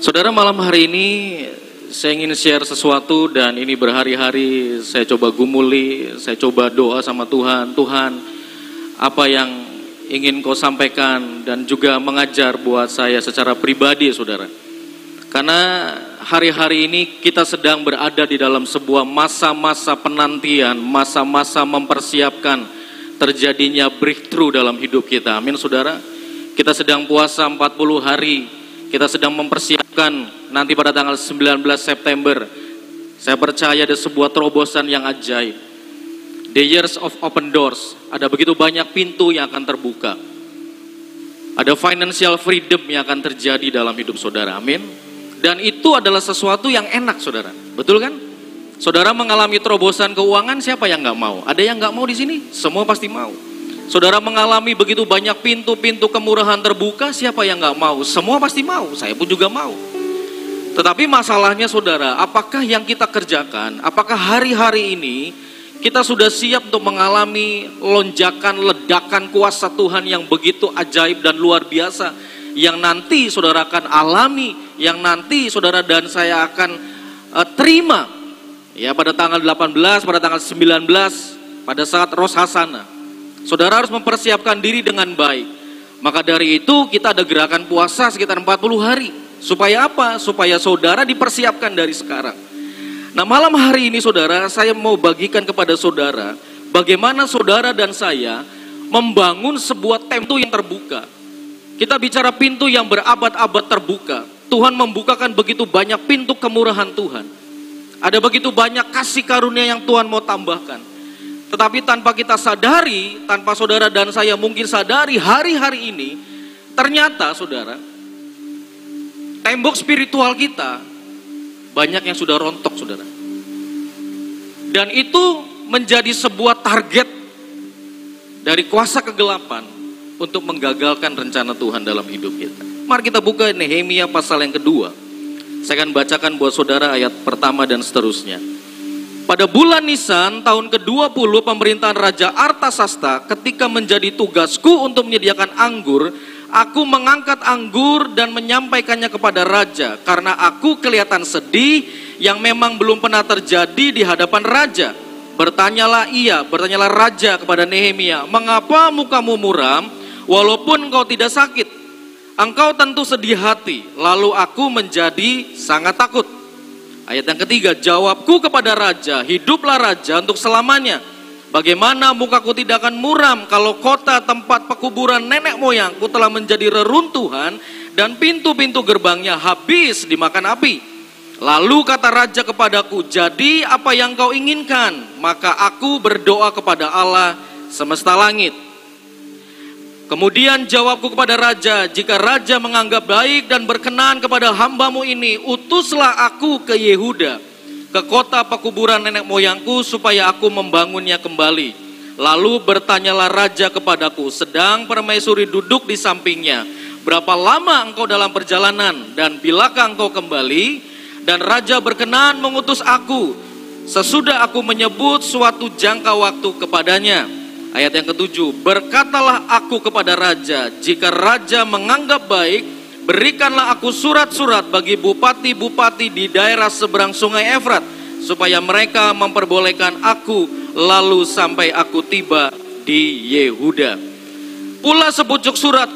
Saudara malam hari ini saya ingin share sesuatu dan ini berhari-hari saya coba gumuli, saya coba doa sama Tuhan. Tuhan, apa yang ingin kau sampaikan dan juga mengajar buat saya secara pribadi saudara. Karena hari-hari ini kita sedang berada di dalam sebuah masa-masa penantian, masa-masa mempersiapkan terjadinya breakthrough dalam hidup kita. Amin saudara. Kita sedang puasa 40 hari, kita sedang mempersiapkan nanti pada tanggal 19 September. Saya percaya ada sebuah terobosan yang ajaib. The years of open doors, ada begitu banyak pintu yang akan terbuka. Ada financial freedom yang akan terjadi dalam hidup saudara. Amin. Dan itu adalah sesuatu yang enak saudara. Betul kan? Saudara mengalami terobosan keuangan, siapa yang nggak mau? Ada yang nggak mau di sini? Semua pasti mau. Saudara mengalami begitu banyak pintu-pintu kemurahan terbuka, siapa yang nggak mau? Semua pasti mau, saya pun juga mau. Tetapi masalahnya saudara, apakah yang kita kerjakan, apakah hari-hari ini kita sudah siap untuk mengalami lonjakan, ledakan kuasa Tuhan yang begitu ajaib dan luar biasa yang nanti saudara akan alami, yang nanti saudara dan saya akan uh, terima ya pada tanggal 18, pada tanggal 19 pada saat Ros Hasana. Saudara harus mempersiapkan diri dengan baik. Maka dari itu kita ada gerakan puasa sekitar 40 hari. Supaya apa? Supaya saudara dipersiapkan dari sekarang. Nah malam hari ini saudara, saya mau bagikan kepada saudara bagaimana saudara dan saya membangun sebuah tempo yang terbuka kita bicara pintu yang berabad-abad terbuka. Tuhan membukakan begitu banyak pintu kemurahan Tuhan. Ada begitu banyak kasih karunia yang Tuhan mau tambahkan. Tetapi tanpa kita sadari, tanpa saudara dan saya mungkin sadari hari-hari ini, ternyata saudara, tembok spiritual kita banyak yang sudah rontok saudara. Dan itu menjadi sebuah target dari kuasa kegelapan untuk menggagalkan rencana Tuhan dalam hidup kita. Mari kita buka Nehemia pasal yang kedua. Saya akan bacakan buat saudara ayat pertama dan seterusnya. Pada bulan Nisan tahun ke-20 pemerintahan Raja Artasasta ketika menjadi tugasku untuk menyediakan anggur, aku mengangkat anggur dan menyampaikannya kepada raja karena aku kelihatan sedih yang memang belum pernah terjadi di hadapan raja. Bertanyalah ia, bertanyalah raja kepada Nehemia, "Mengapa mukamu muram?" Walaupun engkau tidak sakit, engkau tentu sedih hati. Lalu aku menjadi sangat takut. Ayat yang ketiga, jawabku kepada raja, hiduplah raja untuk selamanya. Bagaimana mukaku tidak akan muram kalau kota tempat pekuburan nenek moyangku telah menjadi reruntuhan dan pintu-pintu gerbangnya habis dimakan api. Lalu kata raja kepadaku, jadi apa yang kau inginkan? Maka aku berdoa kepada Allah semesta langit Kemudian jawabku kepada raja, jika raja menganggap baik dan berkenan kepada hambamu ini, utuslah aku ke Yehuda, ke kota pekuburan nenek moyangku supaya aku membangunnya kembali. Lalu bertanyalah raja kepadaku, sedang permaisuri duduk di sampingnya, berapa lama engkau dalam perjalanan dan bilakah engkau kembali? Dan raja berkenan mengutus aku, sesudah aku menyebut suatu jangka waktu kepadanya. Ayat yang ketujuh, berkatalah aku kepada raja, jika raja menganggap baik, berikanlah aku surat-surat bagi bupati-bupati di daerah seberang sungai Efrat, supaya mereka memperbolehkan aku lalu sampai aku tiba di Yehuda. Pula sepucuk surat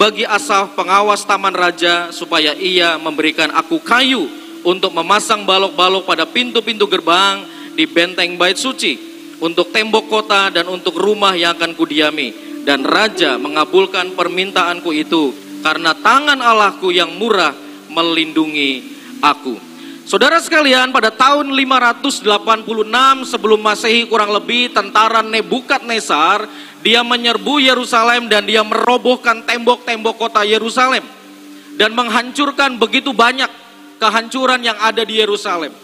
bagi Asaf pengawas taman raja supaya ia memberikan aku kayu untuk memasang balok-balok pada pintu-pintu gerbang di benteng bait suci untuk tembok kota dan untuk rumah yang akan kudiami. Dan raja mengabulkan permintaanku itu karena tangan Allahku yang murah melindungi aku. Saudara sekalian, pada tahun 586 sebelum Masehi kurang lebih tentara Nebukadnezar dia menyerbu Yerusalem dan dia merobohkan tembok-tembok kota Yerusalem dan menghancurkan begitu banyak kehancuran yang ada di Yerusalem.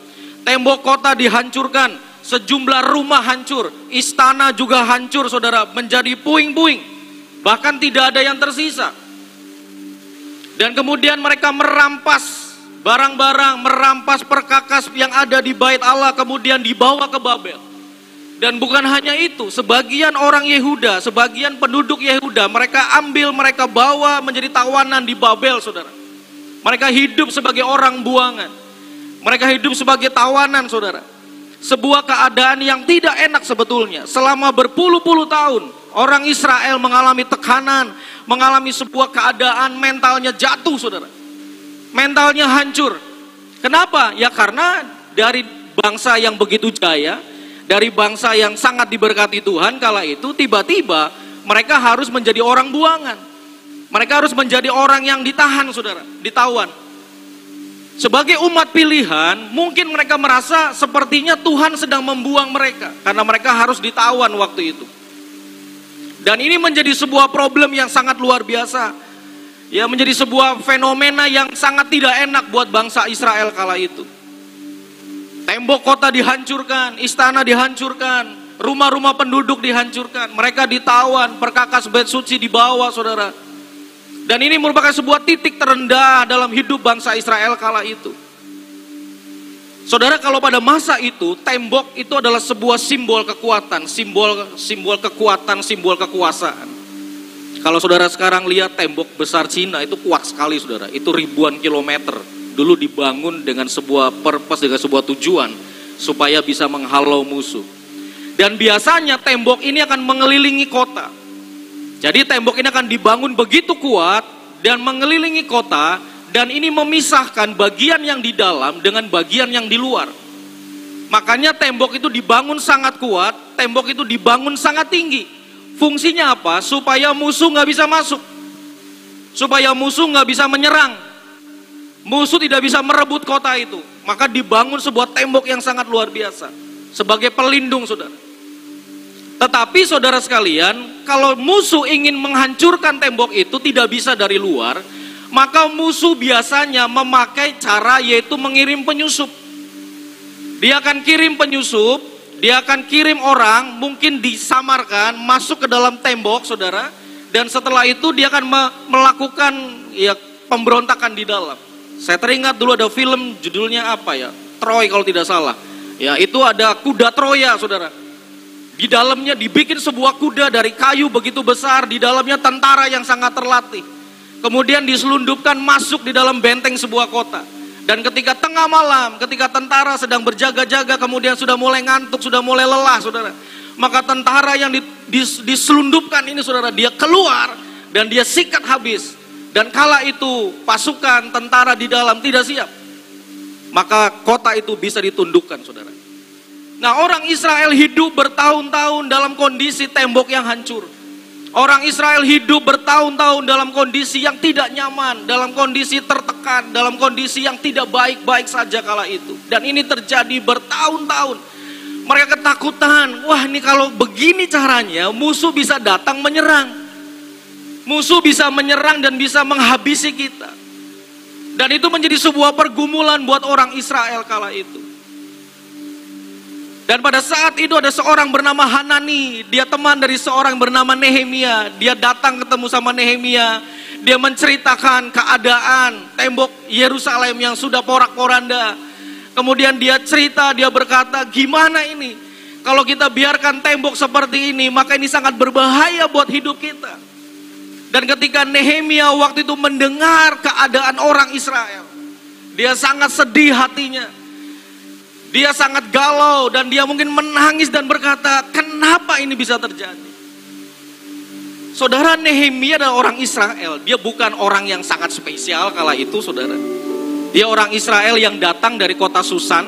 Tembok kota dihancurkan, Sejumlah rumah hancur, istana juga hancur saudara, menjadi puing-puing. Bahkan tidak ada yang tersisa. Dan kemudian mereka merampas barang-barang, merampas perkakas yang ada di bait Allah kemudian dibawa ke Babel. Dan bukan hanya itu, sebagian orang Yehuda, sebagian penduduk Yehuda, mereka ambil, mereka bawa menjadi tawanan di Babel, saudara. Mereka hidup sebagai orang buangan. Mereka hidup sebagai tawanan, saudara. Sebuah keadaan yang tidak enak sebetulnya. Selama berpuluh-puluh tahun, orang Israel mengalami tekanan, mengalami sebuah keadaan mentalnya jatuh, saudara. Mentalnya hancur. Kenapa? Ya karena dari bangsa yang begitu jaya, dari bangsa yang sangat diberkati Tuhan kala itu, tiba-tiba mereka harus menjadi orang buangan. Mereka harus menjadi orang yang ditahan, saudara, ditawan. Sebagai umat pilihan, mungkin mereka merasa sepertinya Tuhan sedang membuang mereka karena mereka harus ditawan waktu itu. Dan ini menjadi sebuah problem yang sangat luar biasa. Ya, menjadi sebuah fenomena yang sangat tidak enak buat bangsa Israel kala itu. Tembok kota dihancurkan, istana dihancurkan, rumah-rumah penduduk dihancurkan, mereka ditawan, perkakas bait suci dibawa, Saudara. Dan ini merupakan sebuah titik terendah dalam hidup bangsa Israel kala itu. Saudara, kalau pada masa itu tembok itu adalah sebuah simbol kekuatan, simbol simbol kekuatan, simbol kekuasaan. Kalau saudara sekarang lihat tembok besar Cina itu kuat sekali, saudara. Itu ribuan kilometer. Dulu dibangun dengan sebuah purpose, dengan sebuah tujuan supaya bisa menghalau musuh. Dan biasanya tembok ini akan mengelilingi kota. Jadi tembok ini akan dibangun begitu kuat dan mengelilingi kota dan ini memisahkan bagian yang di dalam dengan bagian yang di luar. Makanya tembok itu dibangun sangat kuat, tembok itu dibangun sangat tinggi. Fungsinya apa? Supaya musuh nggak bisa masuk. Supaya musuh nggak bisa menyerang. Musuh tidak bisa merebut kota itu. Maka dibangun sebuah tembok yang sangat luar biasa. Sebagai pelindung saudara. Tetapi saudara sekalian, kalau musuh ingin menghancurkan tembok itu tidak bisa dari luar, maka musuh biasanya memakai cara yaitu mengirim penyusup. Dia akan kirim penyusup, dia akan kirim orang, mungkin disamarkan masuk ke dalam tembok, saudara, dan setelah itu dia akan melakukan ya pemberontakan di dalam. Saya teringat dulu ada film judulnya apa ya? Troy kalau tidak salah. Ya, itu ada kuda Troya, saudara di dalamnya dibikin sebuah kuda dari kayu begitu besar, di dalamnya tentara yang sangat terlatih. Kemudian diselundupkan masuk di dalam benteng sebuah kota. Dan ketika tengah malam, ketika tentara sedang berjaga-jaga, kemudian sudah mulai ngantuk, sudah mulai lelah, saudara. Maka tentara yang diselundupkan ini, saudara, dia keluar dan dia sikat habis. Dan kala itu pasukan tentara di dalam tidak siap. Maka kota itu bisa ditundukkan, saudara. Nah orang Israel hidup bertahun-tahun dalam kondisi tembok yang hancur. Orang Israel hidup bertahun-tahun dalam kondisi yang tidak nyaman, dalam kondisi tertekan, dalam kondisi yang tidak baik-baik saja kala itu. Dan ini terjadi bertahun-tahun. Mereka ketakutan, wah ini kalau begini caranya musuh bisa datang menyerang. Musuh bisa menyerang dan bisa menghabisi kita. Dan itu menjadi sebuah pergumulan buat orang Israel kala itu. Dan pada saat itu ada seorang bernama Hanani, dia teman dari seorang bernama Nehemia. Dia datang ketemu sama Nehemia, dia menceritakan keadaan tembok Yerusalem yang sudah porak-poranda. Kemudian dia cerita, dia berkata, "Gimana ini? Kalau kita biarkan tembok seperti ini, maka ini sangat berbahaya buat hidup kita." Dan ketika Nehemia waktu itu mendengar keadaan orang Israel, dia sangat sedih hatinya. Dia sangat galau dan dia mungkin menangis dan berkata, "Kenapa ini bisa terjadi?" Saudara Nehemia adalah orang Israel. Dia bukan orang yang sangat spesial kala itu, saudara. Dia orang Israel yang datang dari kota Susan.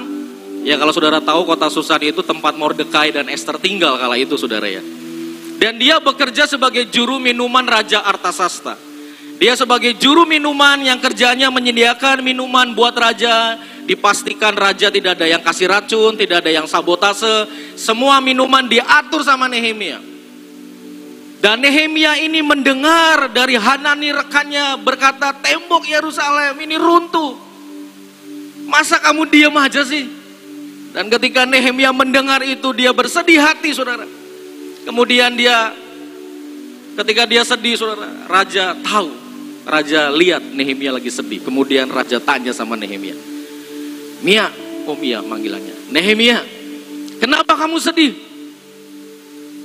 Ya kalau saudara tahu kota Susan itu tempat Mordekai dan Esther tinggal kala itu, saudara ya. Dan dia bekerja sebagai juru minuman Raja Artasasta. Dia sebagai juru minuman yang kerjanya menyediakan minuman buat raja dipastikan raja tidak ada yang kasih racun, tidak ada yang sabotase, semua minuman diatur sama Nehemia. Dan Nehemia ini mendengar dari Hanani rekannya berkata, tembok Yerusalem ini runtuh. Masa kamu diam aja sih? Dan ketika Nehemia mendengar itu, dia bersedih hati, saudara. Kemudian dia, ketika dia sedih, saudara, raja tahu. Raja lihat Nehemia lagi sedih. Kemudian raja tanya sama Nehemia, Mia, oh Mia manggilannya. Nehemia, kenapa kamu sedih?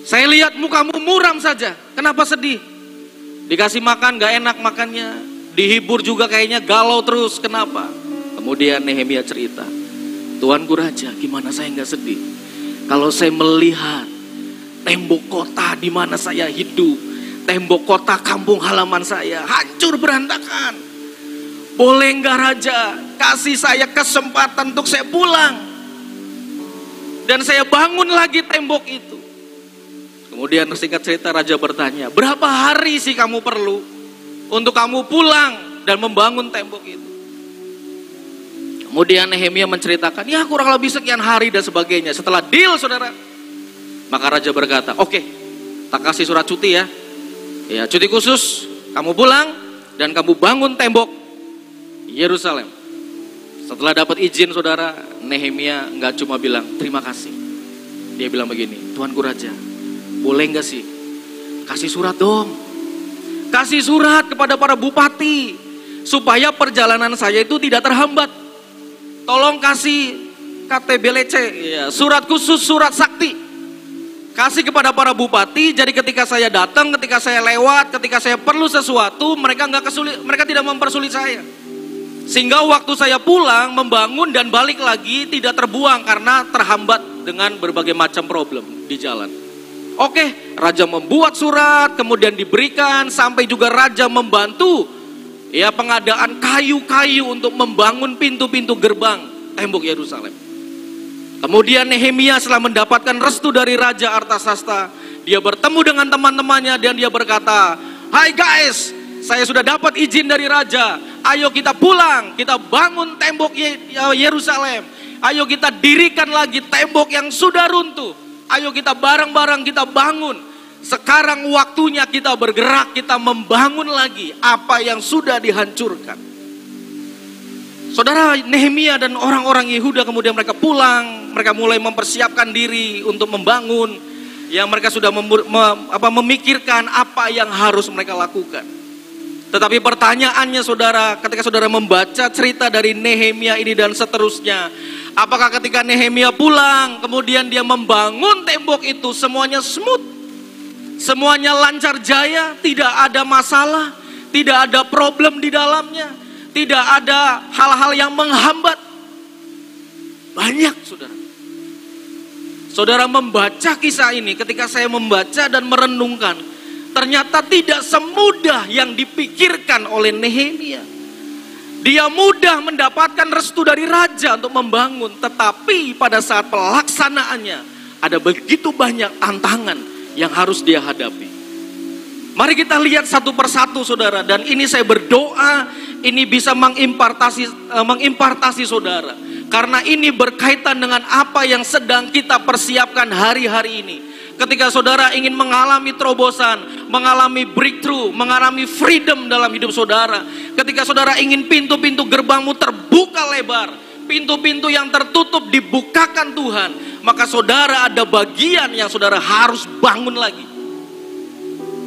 Saya lihat mukamu muram saja, kenapa sedih? Dikasih makan gak enak makannya, dihibur juga kayaknya galau terus. Kenapa? Kemudian Nehemia cerita, Tuanku Raja, gimana saya nggak sedih? Kalau saya melihat tembok kota di mana saya hidup, tembok kota kampung halaman saya hancur berantakan. Boleh nggak Raja kasih saya kesempatan untuk saya pulang? Dan saya bangun lagi tembok itu. Kemudian singkat cerita Raja bertanya, berapa hari sih kamu perlu untuk kamu pulang dan membangun tembok itu? Kemudian Nehemia menceritakan, ya kurang lebih sekian hari dan sebagainya. Setelah deal saudara, maka Raja berkata, oke, okay, tak kasih surat cuti ya. Ya cuti khusus, kamu pulang dan kamu bangun tembok Yerusalem. Setelah dapat izin saudara, Nehemia nggak cuma bilang terima kasih. Dia bilang begini, Tuanku Raja, boleh nggak sih kasih surat dong? Kasih surat kepada para bupati supaya perjalanan saya itu tidak terhambat. Tolong kasih KTBLC, ya, surat khusus, surat sakti. Kasih kepada para bupati, jadi ketika saya datang, ketika saya lewat, ketika saya perlu sesuatu, mereka nggak kesulit, mereka tidak mempersulit saya. Sehingga waktu saya pulang, membangun dan balik lagi tidak terbuang karena terhambat dengan berbagai macam problem di jalan. Oke, raja membuat surat, kemudian diberikan sampai juga raja membantu ya pengadaan kayu-kayu untuk membangun pintu-pintu gerbang tembok Yerusalem. Kemudian Nehemia setelah mendapatkan restu dari Raja Artasasta, dia bertemu dengan teman-temannya dan dia berkata, "Hai guys, saya sudah dapat izin dari raja. Ayo kita pulang, kita bangun tembok Yerusalem. Ayo kita dirikan lagi tembok yang sudah runtuh. Ayo kita bareng-bareng kita bangun. Sekarang waktunya kita bergerak, kita membangun lagi apa yang sudah dihancurkan. Saudara Nehemia dan orang-orang Yehuda kemudian mereka pulang, mereka mulai mempersiapkan diri untuk membangun. Yang mereka sudah mem, apa, memikirkan apa yang harus mereka lakukan. Tetapi pertanyaannya saudara, ketika saudara membaca cerita dari Nehemia ini dan seterusnya, Apakah ketika Nehemia pulang, kemudian dia membangun tembok itu semuanya smooth? Semuanya lancar jaya, tidak ada masalah, tidak ada problem di dalamnya, tidak ada hal-hal yang menghambat. Banyak, Saudara. Saudara membaca kisah ini ketika saya membaca dan merenungkan, ternyata tidak semudah yang dipikirkan oleh Nehemia. Dia mudah mendapatkan restu dari raja untuk membangun, tetapi pada saat pelaksanaannya ada begitu banyak tantangan yang harus dia hadapi. Mari kita lihat satu persatu saudara dan ini saya berdoa ini bisa mengimpartasi uh, mengimpartasi saudara karena ini berkaitan dengan apa yang sedang kita persiapkan hari-hari ini. Ketika saudara ingin mengalami terobosan, mengalami breakthrough, mengalami freedom dalam hidup saudara. Ketika saudara ingin pintu-pintu gerbangmu terbuka lebar, pintu-pintu yang tertutup dibukakan Tuhan, maka saudara ada bagian yang saudara harus bangun lagi.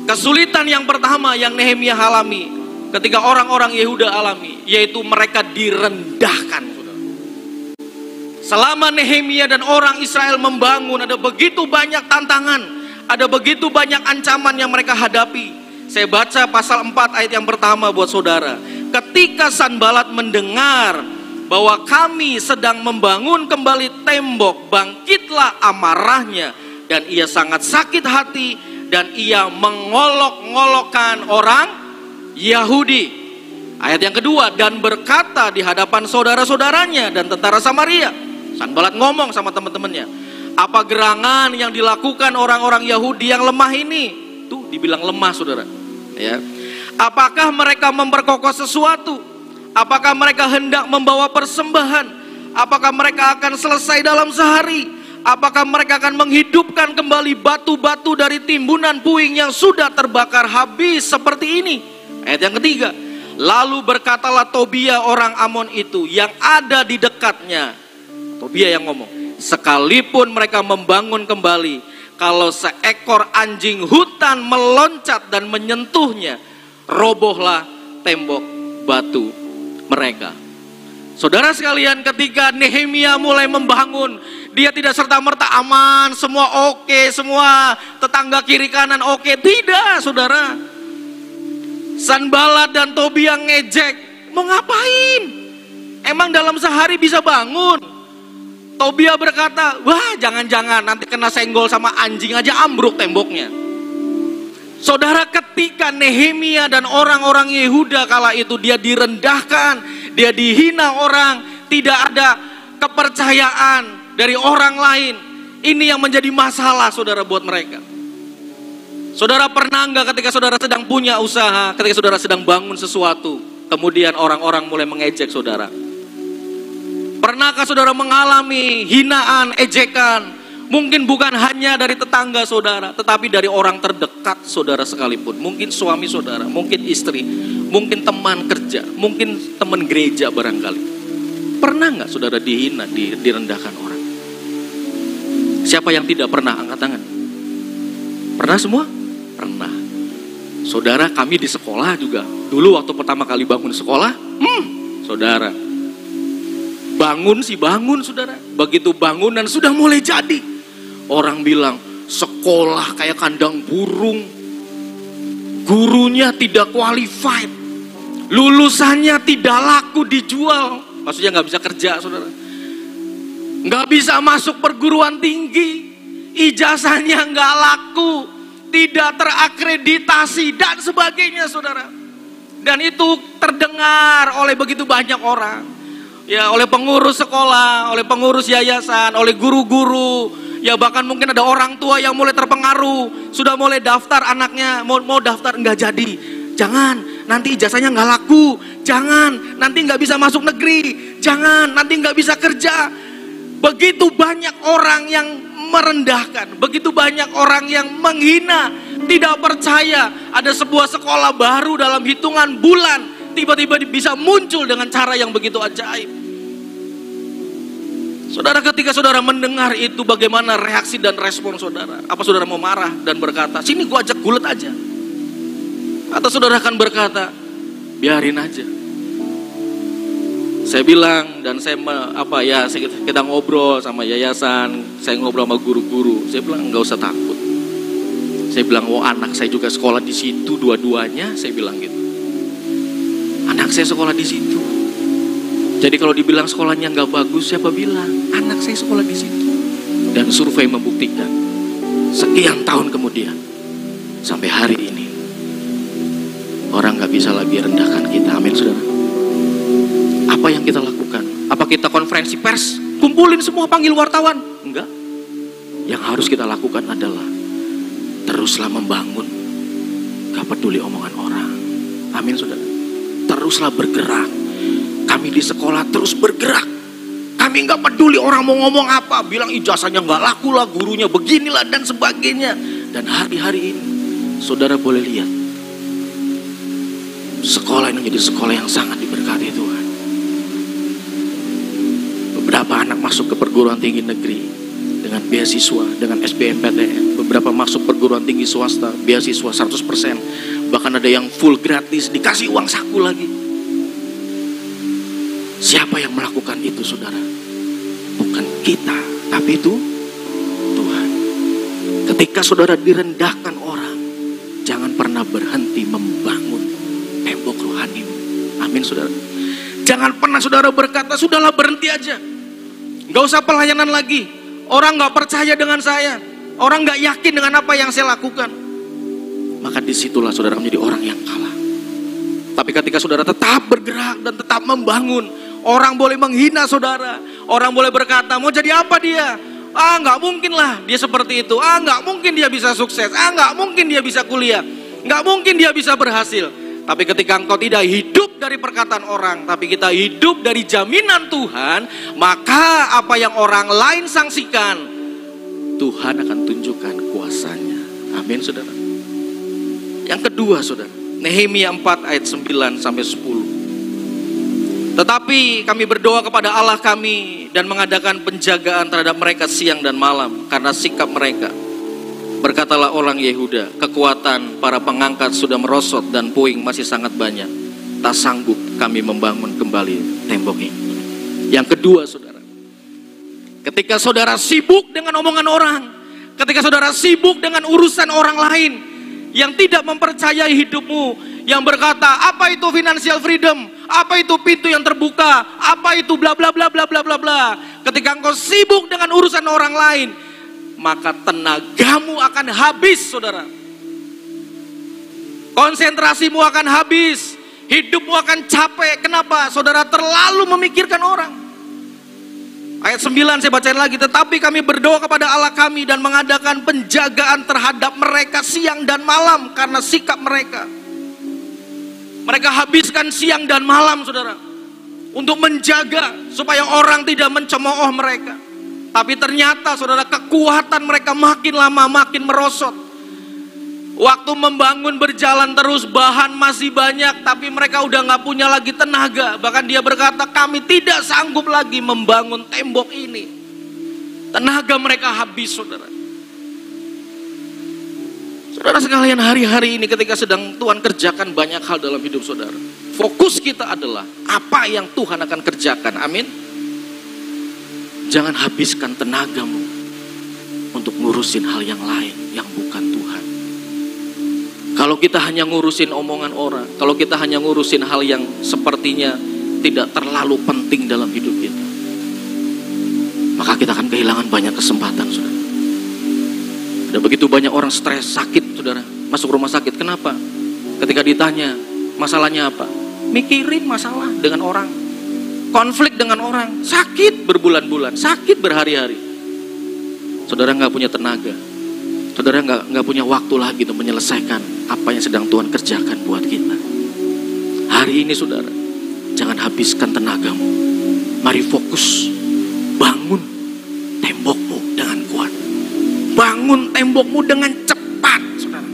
Kesulitan yang pertama yang Nehemia alami ketika orang-orang Yehuda alami, yaitu mereka direndahkan. Selama Nehemia dan orang Israel membangun ada begitu banyak tantangan, ada begitu banyak ancaman yang mereka hadapi. Saya baca pasal 4 ayat yang pertama buat saudara. Ketika Sanbalat mendengar bahwa kami sedang membangun kembali tembok, bangkitlah amarahnya dan ia sangat sakit hati dan ia mengolok-ngolokkan orang Yahudi. Ayat yang kedua dan berkata di hadapan saudara-saudaranya dan tentara Samaria, Sanbalat ngomong sama teman-temannya, apa gerangan yang dilakukan orang-orang Yahudi yang lemah ini? Tuh dibilang lemah saudara. Ya. Apakah mereka memperkokoh sesuatu? Apakah mereka hendak membawa persembahan? Apakah mereka akan selesai dalam sehari? Apakah mereka akan menghidupkan kembali batu-batu dari timbunan puing yang sudah terbakar habis seperti ini? Ayat yang ketiga. Lalu berkatalah Tobia orang Amon itu yang ada di dekatnya Tobia yang ngomong. Sekalipun mereka membangun kembali, kalau seekor anjing hutan meloncat dan menyentuhnya, robohlah tembok batu mereka. Saudara sekalian, ketika Nehemia mulai membangun, dia tidak serta-merta aman, semua oke, semua tetangga kiri kanan oke. Tidak, saudara. Sanbalat dan Tobia ngejek. Mau ngapain? Emang dalam sehari bisa bangun? Tobia berkata, wah jangan-jangan nanti kena senggol sama anjing aja ambruk temboknya. Saudara ketika Nehemia dan orang-orang Yehuda kala itu dia direndahkan, dia dihina orang, tidak ada kepercayaan dari orang lain. Ini yang menjadi masalah saudara buat mereka. Saudara pernah enggak ketika saudara sedang punya usaha, ketika saudara sedang bangun sesuatu, kemudian orang-orang mulai mengejek saudara. Pernahkah saudara mengalami hinaan, ejekan, Mungkin bukan hanya dari tetangga saudara, tetapi dari orang terdekat saudara sekalipun. Mungkin suami saudara, mungkin istri, mungkin teman kerja, mungkin teman gereja barangkali. Pernah nggak saudara dihina, direndahkan orang? Siapa yang tidak pernah angkat tangan? Pernah semua? Pernah. Saudara kami di sekolah juga. Dulu waktu pertama kali bangun sekolah, hmm, saudara. Bangun sih bangun saudara. Begitu bangunan sudah mulai jadi Orang bilang sekolah kayak kandang burung. Gurunya tidak qualified. Lulusannya tidak laku dijual. Maksudnya nggak bisa kerja saudara. Nggak bisa masuk perguruan tinggi. Ijazahnya nggak laku. Tidak terakreditasi dan sebagainya saudara. Dan itu terdengar oleh begitu banyak orang. Ya, oleh pengurus sekolah, oleh pengurus yayasan, oleh guru-guru, Ya bahkan mungkin ada orang tua yang mulai terpengaruh, sudah mulai daftar anaknya, mau mau daftar nggak jadi. Jangan, nanti ijazahnya nggak laku. Jangan, nanti nggak bisa masuk negeri. Jangan, nanti nggak bisa kerja. Begitu banyak orang yang merendahkan, begitu banyak orang yang menghina, tidak percaya ada sebuah sekolah baru dalam hitungan bulan tiba-tiba bisa muncul dengan cara yang begitu ajaib. Saudara ketika saudara mendengar itu bagaimana reaksi dan respon saudara? Apa saudara mau marah dan berkata, sini gua ajak gulet aja. Atau saudara akan berkata, biarin aja. Saya bilang dan saya apa ya kita ngobrol sama yayasan, saya ngobrol sama guru-guru. Saya bilang nggak usah takut. Saya bilang, oh anak saya juga sekolah di situ dua-duanya. Saya bilang gitu. Anak saya sekolah di situ. Jadi kalau dibilang sekolahnya nggak bagus, siapa bilang? Anak saya sekolah di situ. Dan survei membuktikan, sekian tahun kemudian, sampai hari ini, orang nggak bisa lagi rendahkan kita. Amin, saudara. Apa yang kita lakukan? Apa kita konferensi pers? Kumpulin semua panggil wartawan? Enggak. Yang harus kita lakukan adalah teruslah membangun. Gak peduli omongan orang. Amin, saudara. Teruslah bergerak kami di sekolah terus bergerak. Kami nggak peduli orang mau ngomong apa, bilang ijazahnya nggak laku lah, gurunya beginilah dan sebagainya. Dan hari-hari ini, saudara boleh lihat, sekolah ini menjadi sekolah yang sangat diberkati Tuhan. Beberapa anak masuk ke perguruan tinggi negeri dengan beasiswa, dengan SBMPTN. Beberapa masuk perguruan tinggi swasta, beasiswa 100%. Bahkan ada yang full gratis, dikasih uang saku lagi. Siapa yang melakukan itu saudara? Bukan kita, tapi itu Tuhan. Ketika saudara direndahkan orang, jangan pernah berhenti membangun tembok rohani. Amin saudara. Jangan pernah saudara berkata, sudahlah berhenti aja. Gak usah pelayanan lagi. Orang gak percaya dengan saya. Orang gak yakin dengan apa yang saya lakukan. Maka di situlah saudara menjadi orang yang kalah. Tapi ketika saudara tetap bergerak dan tetap membangun, Orang boleh menghina saudara. Orang boleh berkata, mau jadi apa dia? Ah nggak mungkin lah dia seperti itu. Ah nggak mungkin dia bisa sukses. Ah nggak mungkin dia bisa kuliah. Nggak mungkin dia bisa berhasil. Tapi ketika engkau tidak hidup dari perkataan orang, tapi kita hidup dari jaminan Tuhan, maka apa yang orang lain sangsikan, Tuhan akan tunjukkan kuasanya. Amin saudara. Yang kedua saudara, Nehemia 4 ayat 9 sampai 10. Tetapi kami berdoa kepada Allah kami dan mengadakan penjagaan terhadap mereka siang dan malam karena sikap mereka. Berkatalah orang Yehuda, kekuatan para pengangkat sudah merosot dan puing masih sangat banyak. Tak sanggup kami membangun kembali tembok ini. Yang kedua saudara, ketika saudara sibuk dengan omongan orang, ketika saudara sibuk dengan urusan orang lain, yang tidak mempercayai hidupmu, yang berkata, "Apa itu financial freedom? Apa itu pintu yang terbuka? Apa itu bla bla bla bla bla bla bla?" Ketika engkau sibuk dengan urusan orang lain, maka tenagamu akan habis, Saudara. Konsentrasimu akan habis, hidupmu akan capek. Kenapa? Saudara terlalu memikirkan orang. Ayat 9 saya bacain lagi, tetapi kami berdoa kepada Allah kami dan mengadakan penjagaan terhadap mereka siang dan malam karena sikap mereka. Mereka habiskan siang dan malam saudara. Untuk menjaga supaya orang tidak mencemooh mereka. Tapi ternyata saudara kekuatan mereka makin lama makin merosot. Waktu membangun berjalan terus bahan masih banyak tapi mereka udah nggak punya lagi tenaga. Bahkan dia berkata kami tidak sanggup lagi membangun tembok ini. Tenaga mereka habis saudara. Saudara sekalian hari-hari ini ketika sedang Tuhan kerjakan banyak hal dalam hidup saudara. Fokus kita adalah apa yang Tuhan akan kerjakan. Amin. Jangan habiskan tenagamu untuk ngurusin hal yang lain yang bukan Tuhan. Kalau kita hanya ngurusin omongan orang, kalau kita hanya ngurusin hal yang sepertinya tidak terlalu penting dalam hidup kita, maka kita akan kehilangan banyak kesempatan, saudara. Ada begitu banyak orang stres, sakit, saudara, masuk rumah sakit. Kenapa? Ketika ditanya, masalahnya apa? Mikirin masalah dengan orang, konflik dengan orang, sakit berbulan-bulan, sakit berhari-hari. Saudara nggak punya tenaga, saudara nggak nggak punya waktu lagi untuk menyelesaikan apa yang sedang Tuhan kerjakan buat kita. Hari ini saudara, jangan habiskan tenagamu. Mari fokus, bangun tembokmu dengan kuat. Bangun tembokmu dengan cepat, saudara.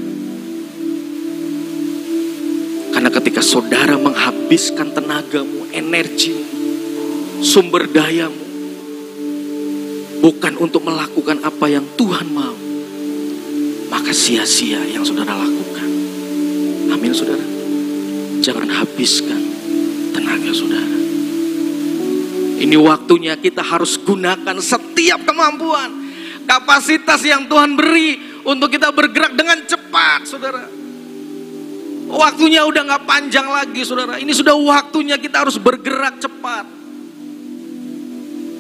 Karena ketika saudara menghabiskan tenagamu, energimu, sumber dayamu, bukan untuk melakukan apa yang Tuhan mau, maka sia-sia yang saudara lakukan. Amin saudara. Jangan habiskan tenaga saudara. Ini waktunya kita harus gunakan setiap kemampuan. Kapasitas yang Tuhan beri untuk kita bergerak dengan cepat saudara. Waktunya udah gak panjang lagi saudara. Ini sudah waktunya kita harus bergerak cepat.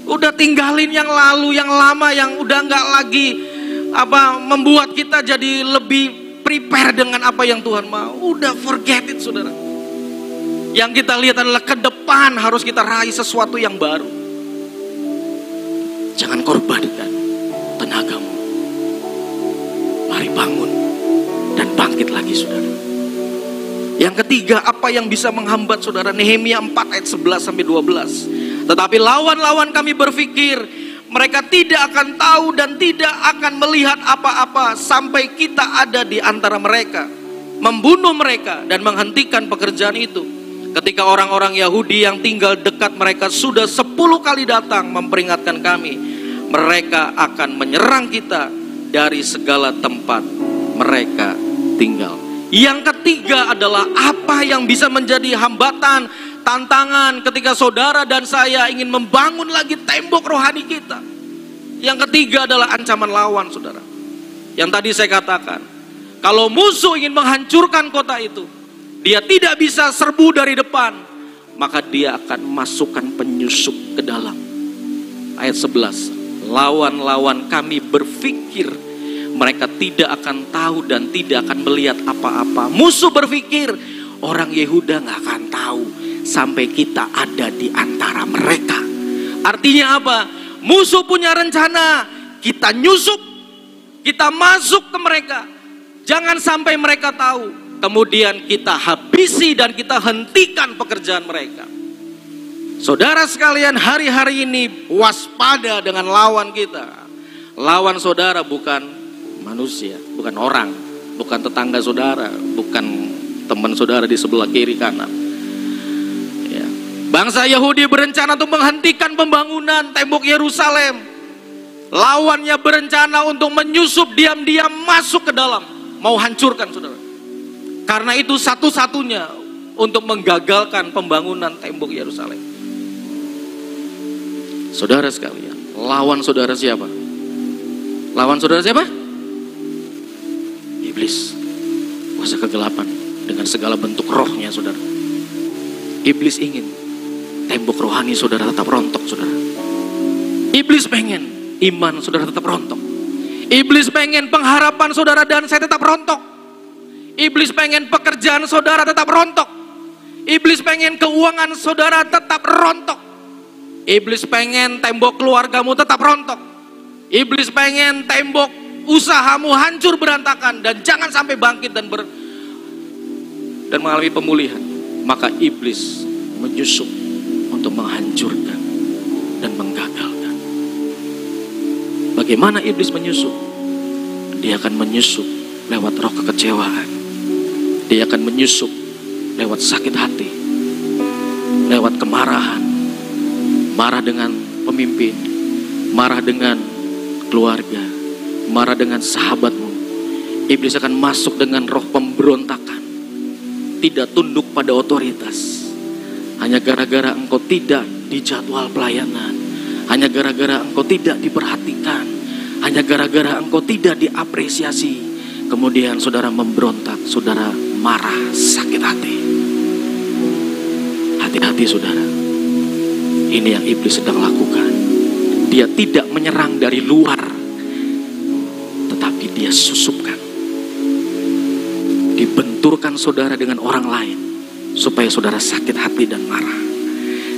Udah tinggalin yang lalu, yang lama, yang udah gak lagi apa membuat kita jadi lebih prepare dengan apa yang Tuhan mau. Udah forget it saudara. Yang kita lihat adalah ke depan harus kita raih sesuatu yang baru. Jangan korbankan tenagamu. Mari bangun dan bangkit lagi saudara. Yang ketiga, apa yang bisa menghambat saudara? Nehemia 4 ayat 11 sampai 12. Tetapi lawan-lawan kami berpikir, mereka tidak akan tahu dan tidak akan melihat apa-apa sampai kita ada di antara mereka. Membunuh mereka dan menghentikan pekerjaan itu. Ketika orang-orang Yahudi yang tinggal dekat mereka sudah sepuluh kali datang memperingatkan kami. Mereka akan menyerang kita dari segala tempat mereka tinggal. Yang ketiga adalah apa yang bisa menjadi hambatan tantangan ketika saudara dan saya ingin membangun lagi tembok rohani kita. Yang ketiga adalah ancaman lawan, saudara. Yang tadi saya katakan, kalau musuh ingin menghancurkan kota itu, dia tidak bisa serbu dari depan, maka dia akan masukkan penyusup ke dalam. Ayat 11, lawan-lawan kami berpikir mereka tidak akan tahu dan tidak akan melihat apa-apa. Musuh berpikir orang Yehuda nggak akan tahu sampai kita ada di antara mereka. Artinya apa? Musuh punya rencana, kita nyusup, kita masuk ke mereka. Jangan sampai mereka tahu. Kemudian kita habisi dan kita hentikan pekerjaan mereka. Saudara sekalian, hari-hari ini waspada dengan lawan kita. Lawan saudara bukan manusia, bukan orang, bukan tetangga saudara, bukan teman saudara di sebelah kiri kanan Bangsa Yahudi berencana untuk menghentikan pembangunan tembok Yerusalem. Lawannya berencana untuk menyusup diam-diam masuk ke dalam. Mau hancurkan saudara. Karena itu satu-satunya untuk menggagalkan pembangunan tembok Yerusalem. Saudara sekalian, lawan saudara siapa? Lawan saudara siapa? Iblis. kuasa kegelapan dengan segala bentuk rohnya saudara. Iblis ingin tembok rohani saudara tetap rontok saudara. Iblis pengen iman saudara tetap rontok. Iblis pengen pengharapan saudara dan saya tetap rontok. Iblis pengen pekerjaan saudara tetap rontok. Iblis pengen keuangan saudara tetap rontok. Iblis pengen tembok keluargamu tetap rontok. Iblis pengen tembok usahamu hancur berantakan dan jangan sampai bangkit dan ber dan mengalami pemulihan. Maka iblis menyusup untuk menghancurkan dan menggagalkan. Bagaimana iblis menyusup? Dia akan menyusup lewat roh kekecewaan. Dia akan menyusup lewat sakit hati, lewat kemarahan, marah dengan pemimpin, marah dengan keluarga, marah dengan sahabatmu. Iblis akan masuk dengan roh pemberontakan, tidak tunduk pada otoritas. Hanya gara-gara engkau tidak di jadwal pelayanan, hanya gara-gara engkau tidak diperhatikan, hanya gara-gara engkau tidak diapresiasi. Kemudian saudara memberontak, saudara marah, sakit hati. Hati-hati saudara. Ini yang iblis sedang lakukan. Dia tidak menyerang dari luar. Tetapi dia susupkan. Dibenturkan saudara dengan orang lain. Supaya saudara sakit hati dan marah.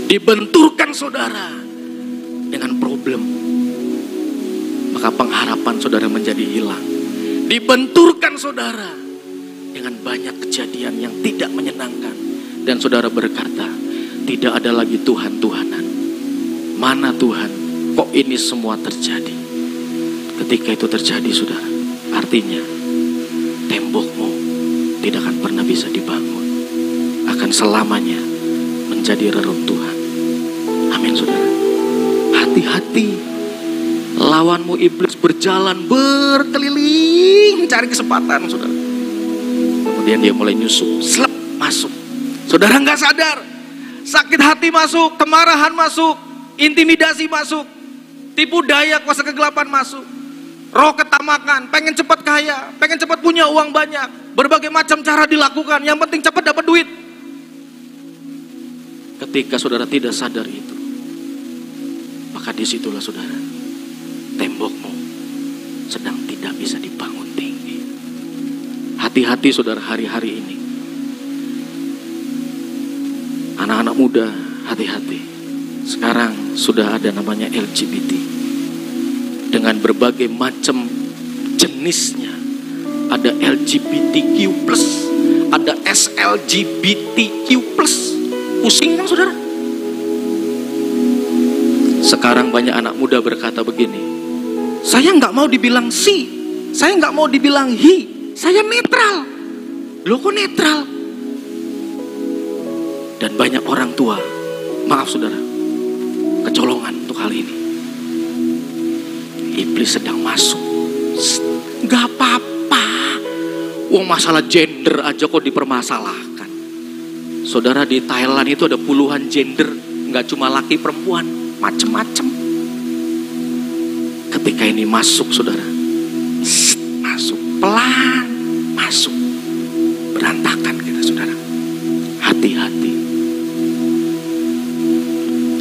Dibenturkan saudara dengan problem. Maka pengharapan saudara menjadi hilang. Dibenturkan saudara dengan banyak kejadian yang tidak menyenangkan. Dan saudara berkata, tidak ada lagi Tuhan-Tuhanan. Mana Tuhan? Kok ini semua terjadi? Ketika itu terjadi saudara, artinya tembokmu tidak akan pernah bisa dibangun. Selamanya menjadi reruntuhan. Amin saudara. Hati-hati. Lawanmu iblis berjalan berkeliling cari kesempatan saudara. Kemudian dia mulai nyusup, slep masuk. Saudara nggak sadar, sakit hati masuk, kemarahan masuk, intimidasi masuk, tipu daya kuasa kegelapan masuk, roh ketamakan, pengen cepat kaya, pengen cepat punya uang banyak, berbagai macam cara dilakukan, yang penting cepat dapat duit. Ketika saudara tidak sadar itu, maka di situlah saudara, tembokmu sedang tidak bisa dibangun tinggi. Hati-hati saudara hari-hari ini. Anak-anak muda, hati-hati. Sekarang sudah ada namanya LGBT. Dengan berbagai macam jenisnya. Ada LGBTQ+, ada SLGBTQ+. Pusing kan saudara? Sekarang banyak anak muda berkata begini, saya nggak mau dibilang si, saya nggak mau dibilang hi, saya netral. Lo kok netral? Dan banyak orang tua, maaf saudara, kecolongan untuk hal ini. Iblis sedang masuk. Gak apa-apa. Wong masalah gender aja kok dipermasalahkan. Saudara di Thailand itu ada puluhan gender, nggak cuma laki perempuan, macem-macem. Ketika ini masuk saudara, masuk pelan, masuk berantakan kita saudara. Hati-hati.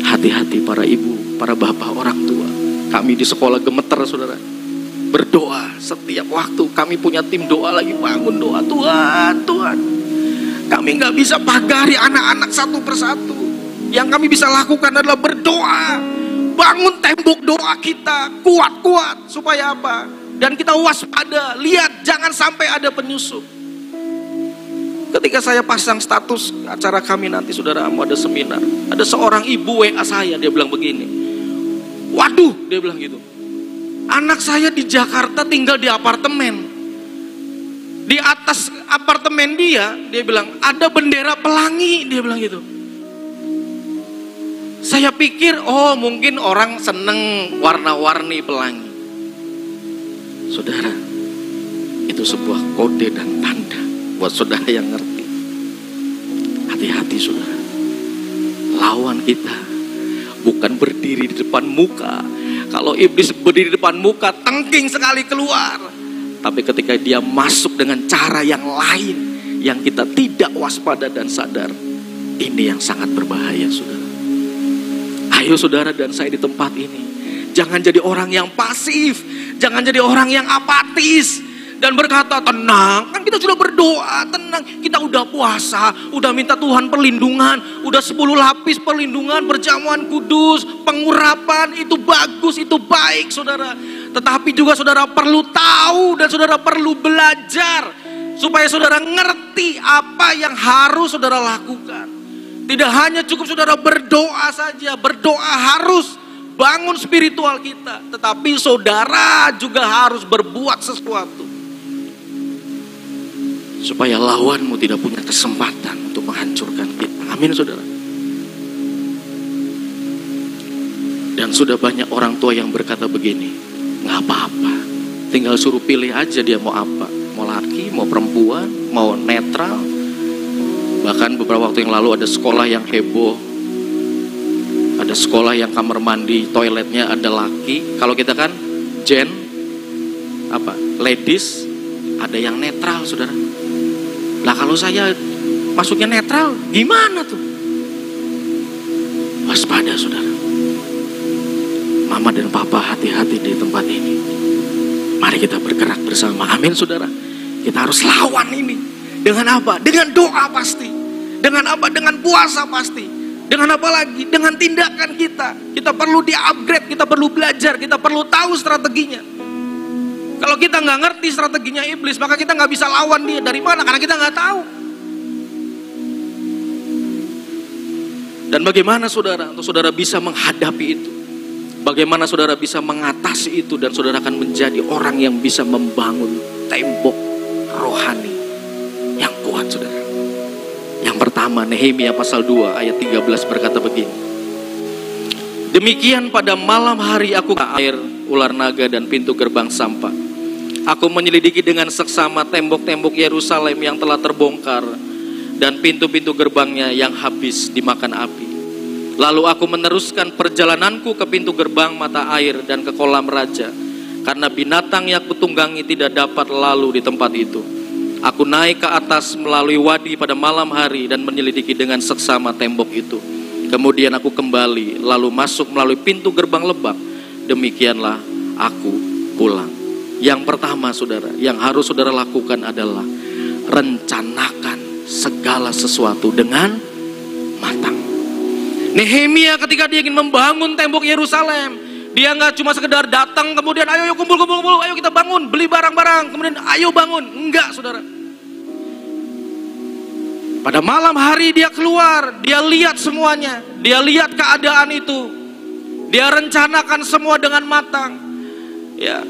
Hati-hati para ibu, para bapak, orang tua. Kami di sekolah gemeter saudara. Berdoa setiap waktu. Kami punya tim doa lagi bangun doa. Tuhan, Tuhan. Kami nggak bisa pagari anak-anak satu persatu. Yang kami bisa lakukan adalah berdoa. Bangun tembok doa kita. Kuat-kuat. Supaya apa? Dan kita waspada. Lihat jangan sampai ada penyusup. Ketika saya pasang status acara kami nanti saudara mau ada seminar. Ada seorang ibu WA saya, dia bilang begini. Waduh, dia bilang gitu. Anak saya di Jakarta tinggal di apartemen. Di atas apartemen dia, dia bilang ada bendera pelangi, dia bilang gitu. Saya pikir, oh mungkin orang seneng warna-warni pelangi. Saudara, itu sebuah kode dan tanda buat saudara yang ngerti. Hati-hati saudara. Lawan kita bukan berdiri di depan muka. Kalau iblis berdiri di depan muka, tengking sekali keluar. Tapi ketika dia masuk dengan cara yang lain, yang kita tidak waspada dan sadar, ini yang sangat berbahaya, saudara. Ayo, saudara, dan saya di tempat ini, jangan jadi orang yang pasif, jangan jadi orang yang apatis, dan berkata tenang kan kita sudah berdoa tenang kita udah puasa udah minta Tuhan perlindungan udah 10 lapis perlindungan perjamuan kudus pengurapan itu bagus itu baik saudara tetapi juga saudara perlu tahu dan saudara perlu belajar supaya saudara ngerti apa yang harus saudara lakukan tidak hanya cukup saudara berdoa saja berdoa harus bangun spiritual kita tetapi saudara juga harus berbuat sesuatu supaya lawanmu tidak punya kesempatan untuk menghancurkan kita. Amin saudara. Dan sudah banyak orang tua yang berkata begini, nggak apa-apa, tinggal suruh pilih aja dia mau apa, mau laki, mau perempuan, mau netral. Bahkan beberapa waktu yang lalu ada sekolah yang heboh, ada sekolah yang kamar mandi toiletnya ada laki. Kalau kita kan gen apa, ladies, ada yang netral, saudara. Lah kalau saya masuknya netral, gimana tuh? Waspada saudara. Mama dan papa hati-hati di tempat ini. Mari kita bergerak bersama. Amin saudara. Kita harus lawan ini. Dengan apa? Dengan doa pasti. Dengan apa? Dengan puasa pasti. Dengan apa lagi? Dengan tindakan kita. Kita perlu di-upgrade, kita perlu belajar, kita perlu tahu strateginya. Kalau kita nggak ngerti strateginya iblis, maka kita nggak bisa lawan dia. Dari mana? Karena kita nggak tahu. Dan bagaimana saudara, untuk saudara bisa menghadapi itu? Bagaimana saudara bisa mengatasi itu dan saudara akan menjadi orang yang bisa membangun tembok rohani yang kuat saudara. Yang pertama Nehemia pasal 2 ayat 13 berkata begini. Demikian pada malam hari aku ke air, ular naga dan pintu gerbang sampah Aku menyelidiki dengan seksama tembok-tembok Yerusalem yang telah terbongkar dan pintu-pintu gerbangnya yang habis dimakan api. Lalu aku meneruskan perjalananku ke pintu gerbang mata air dan ke kolam raja karena binatang yang kutunggangi tidak dapat lalu di tempat itu. Aku naik ke atas melalui wadi pada malam hari dan menyelidiki dengan seksama tembok itu. Kemudian aku kembali lalu masuk melalui pintu gerbang lebak. Demikianlah aku pulang. Yang pertama saudara, yang harus saudara lakukan adalah rencanakan segala sesuatu dengan matang. Nehemia ketika dia ingin membangun tembok Yerusalem, dia nggak cuma sekedar datang kemudian ayo, ayo kumpul, kumpul kumpul, ayo kita bangun, beli barang-barang, kemudian ayo bangun. Enggak saudara. Pada malam hari dia keluar, dia lihat semuanya, dia lihat keadaan itu, dia rencanakan semua dengan matang. Ya,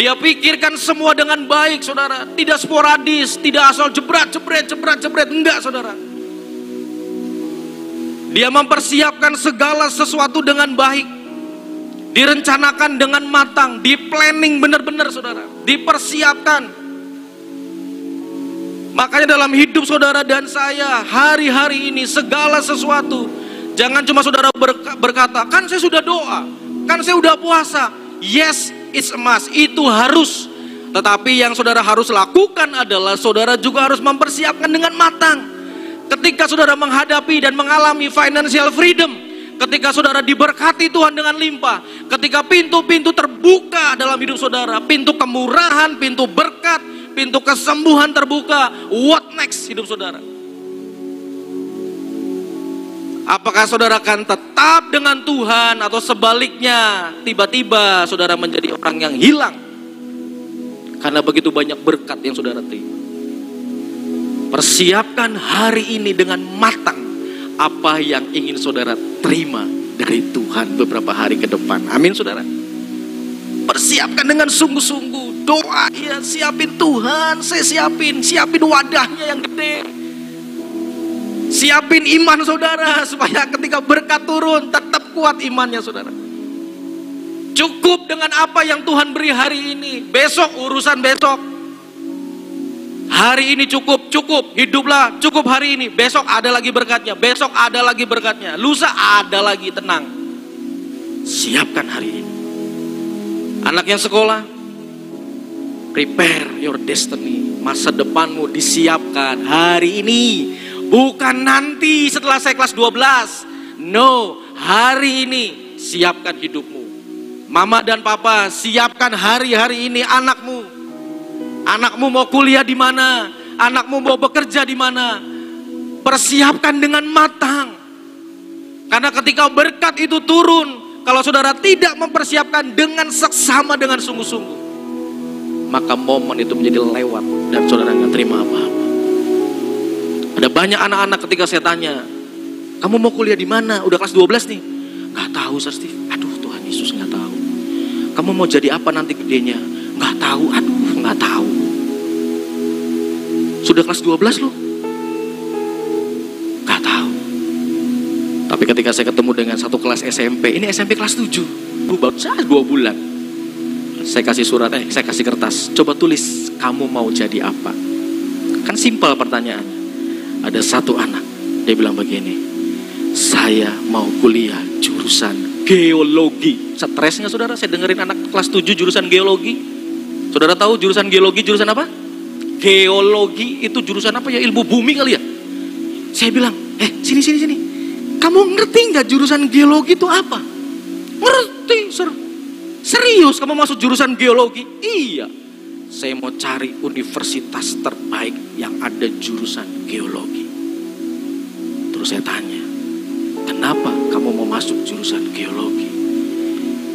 dia pikirkan semua dengan baik, saudara. Tidak sporadis, tidak asal jebret, jebret, jebret, jebret. Enggak, saudara. Dia mempersiapkan segala sesuatu dengan baik. Direncanakan dengan matang, di planning benar-benar, saudara. Dipersiapkan. Makanya dalam hidup saudara dan saya, hari-hari ini segala sesuatu. Jangan cuma saudara berkata, kan saya sudah doa, kan saya sudah puasa. Yes, it's a must, itu harus. Tetapi yang saudara harus lakukan adalah saudara juga harus mempersiapkan dengan matang. Ketika saudara menghadapi dan mengalami financial freedom, ketika saudara diberkati Tuhan dengan limpah, ketika pintu-pintu terbuka dalam hidup saudara, pintu kemurahan, pintu berkat, pintu kesembuhan terbuka, what next hidup saudara? Apakah saudara akan tetap dengan Tuhan atau sebaliknya tiba-tiba saudara menjadi orang yang hilang? Karena begitu banyak berkat yang saudara terima. Persiapkan hari ini dengan matang apa yang ingin saudara terima dari Tuhan beberapa hari ke depan. Amin saudara. Persiapkan dengan sungguh-sungguh. Doa ya siapin Tuhan, saya siapin, siapin wadahnya yang gede Siapin iman saudara supaya ketika berkat turun tetap kuat imannya saudara. Cukup dengan apa yang Tuhan beri hari ini. Besok urusan besok. Hari ini cukup, cukup. Hiduplah cukup hari ini. Besok ada lagi berkatnya. Besok ada lagi berkatnya. Lusa ada lagi tenang. Siapkan hari ini. Anak yang sekolah. Prepare your destiny. Masa depanmu disiapkan hari ini. Bukan nanti setelah saya kelas 12. No, hari ini siapkan hidupmu. Mama dan papa siapkan hari-hari ini anakmu. Anakmu mau kuliah di mana? Anakmu mau bekerja di mana? Persiapkan dengan matang. Karena ketika berkat itu turun, kalau saudara tidak mempersiapkan dengan seksama dengan sungguh-sungguh, maka momen itu menjadi lewat dan saudara nggak terima apa-apa. Ada banyak anak-anak ketika saya tanya, kamu mau kuliah di mana? Udah kelas 12 nih. Gak tahu, Sir Steve. Aduh, Tuhan Yesus gak tahu. Kamu mau jadi apa nanti gedenya? Nggak tahu, aduh nggak tahu. Sudah kelas 12 loh. Nggak tahu. Tapi ketika saya ketemu dengan satu kelas SMP, ini SMP kelas 7. Baru saja dua bulan. Saya kasih surat, eh saya kasih kertas. Coba tulis, kamu mau jadi apa? Kan simpel pertanyaan. Ada satu anak, dia bilang begini, saya mau kuliah jurusan geologi. Stresnya saudara, saya dengerin anak kelas 7 jurusan geologi. Saudara tahu jurusan geologi jurusan apa? Geologi itu jurusan apa ya? Ilmu bumi kali ya? Saya bilang, eh sini sini sini. Kamu ngerti nggak jurusan geologi itu apa? Ngerti, ser. Serius kamu masuk jurusan geologi? Iya. Saya mau cari universitas terbaik yang ada jurusan geologi. Terus saya tanya, kenapa kamu mau masuk jurusan geologi?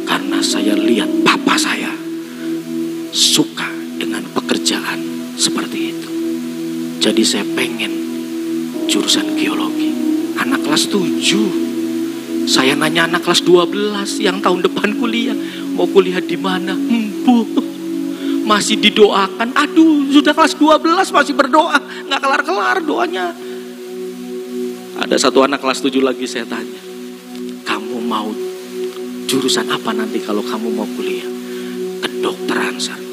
Karena saya lihat papa saya suka dengan pekerjaan seperti itu. Jadi saya pengen jurusan geologi. Anak kelas 7. Saya nanya anak kelas 12 yang tahun depan kuliah. Mau kuliah di mana? Empu. Masih didoakan. Aduh, sudah kelas 12 masih berdoa. Nggak kelar-kelar doanya. Ada satu anak kelas 7 lagi saya tanya. Kamu mau jurusan apa nanti kalau kamu mau kuliah? Kedokteran, Sir.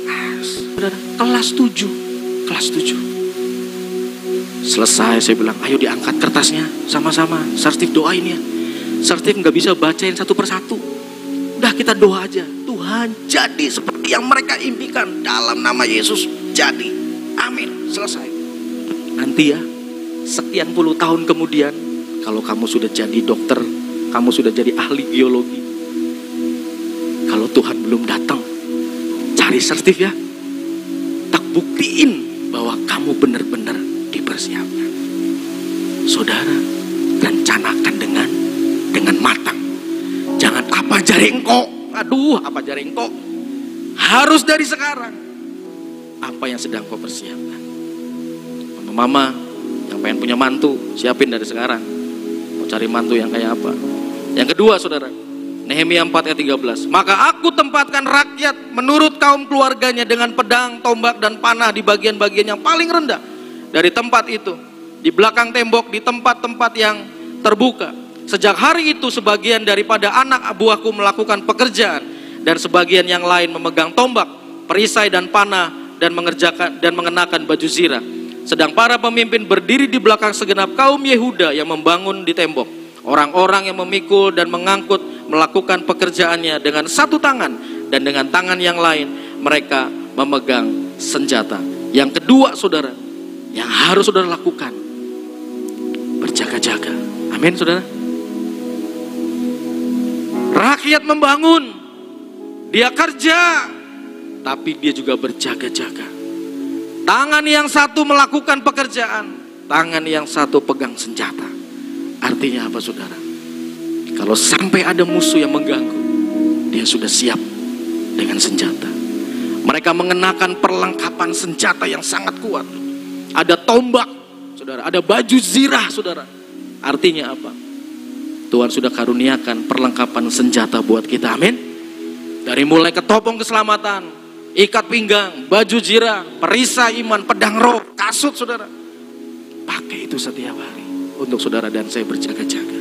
Saudara, kelas 7. Kelas 7. Selesai saya bilang, ayo diangkat kertasnya sama-sama. Sartif doain ya. Sartif nggak bisa bacain satu persatu. Udah kita doa aja. Tuhan jadi seperti yang mereka impikan dalam nama Yesus. Jadi. Amin. Selesai. Nanti ya, sekian puluh tahun kemudian, kalau kamu sudah jadi dokter, kamu sudah jadi ahli geologi. Kalau Tuhan belum datang, cari sertif ya. Tak buktiin bahwa kamu benar-benar dipersiapkan. Saudara, rencanakan dengan dengan matang. Jangan apa jarengko. Aduh, apa jarengko. Harus dari sekarang. Apa yang sedang kau persiapkan. Mama-mama yang pengen punya mantu, siapin dari sekarang. Mau cari mantu yang kayak apa. Yang kedua, saudara. Nehemia 4 ayat 13. Maka aku tempatkan rakyat menurut kaum keluarganya dengan pedang, tombak, dan panah di bagian-bagian yang paling rendah. Dari tempat itu. Di belakang tembok, di tempat-tempat yang terbuka. Sejak hari itu sebagian daripada anak buahku melakukan pekerjaan. Dan sebagian yang lain memegang tombak, perisai dan panah dan mengerjakan dan mengenakan baju zirah. Sedang para pemimpin berdiri di belakang segenap kaum Yehuda yang membangun di tembok. Orang-orang yang memikul dan mengangkut melakukan pekerjaannya dengan satu tangan dan dengan tangan yang lain mereka memegang senjata. Yang kedua, saudara, yang harus saudara lakukan berjaga-jaga. Amin, saudara. Rakyat membangun, dia kerja, tapi dia juga berjaga-jaga. Tangan yang satu melakukan pekerjaan, tangan yang satu pegang senjata. Artinya apa saudara? Kalau sampai ada musuh yang mengganggu, dia sudah siap dengan senjata. Mereka mengenakan perlengkapan senjata yang sangat kuat. Ada tombak, saudara. Ada baju zirah, saudara. Artinya apa? Tuhan sudah karuniakan perlengkapan senjata buat kita, amin. Dari mulai ketopong keselamatan, ikat pinggang, baju zirah, perisai iman, pedang roh, kasut, saudara. Pakai itu setiap hari untuk saudara dan saya berjaga-jaga.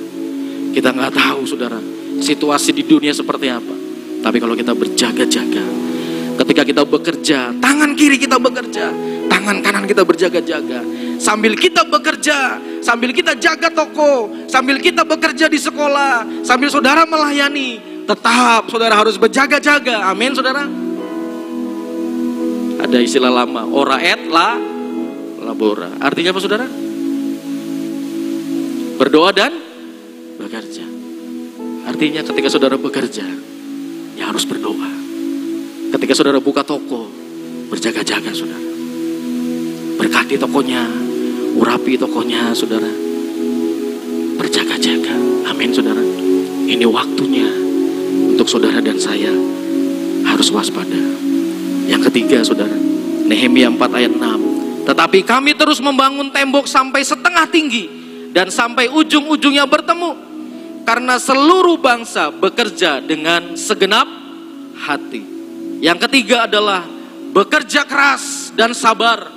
Kita nggak tahu saudara situasi di dunia seperti apa. Tapi kalau kita berjaga-jaga, ketika kita bekerja, tangan kiri kita bekerja, tangan kanan kita berjaga-jaga. Sambil kita bekerja, sambil kita jaga toko, sambil kita bekerja di sekolah, sambil saudara melayani, tetap saudara harus berjaga-jaga. Amin saudara. Ada istilah lama, ora et la labora. Artinya apa saudara? Berdoa dan bekerja. Artinya ketika saudara bekerja, ya harus berdoa. Ketika saudara buka toko, berjaga-jaga saudara. Berkati tokonya, urapi tokonya saudara. Berjaga-jaga. Amin saudara. Ini waktunya untuk saudara dan saya harus waspada. Yang ketiga saudara, Nehemia 4 ayat 6. Tetapi kami terus membangun tembok sampai setengah tinggi dan sampai ujung-ujungnya bertemu. Karena seluruh bangsa bekerja dengan segenap hati. Yang ketiga adalah bekerja keras dan sabar.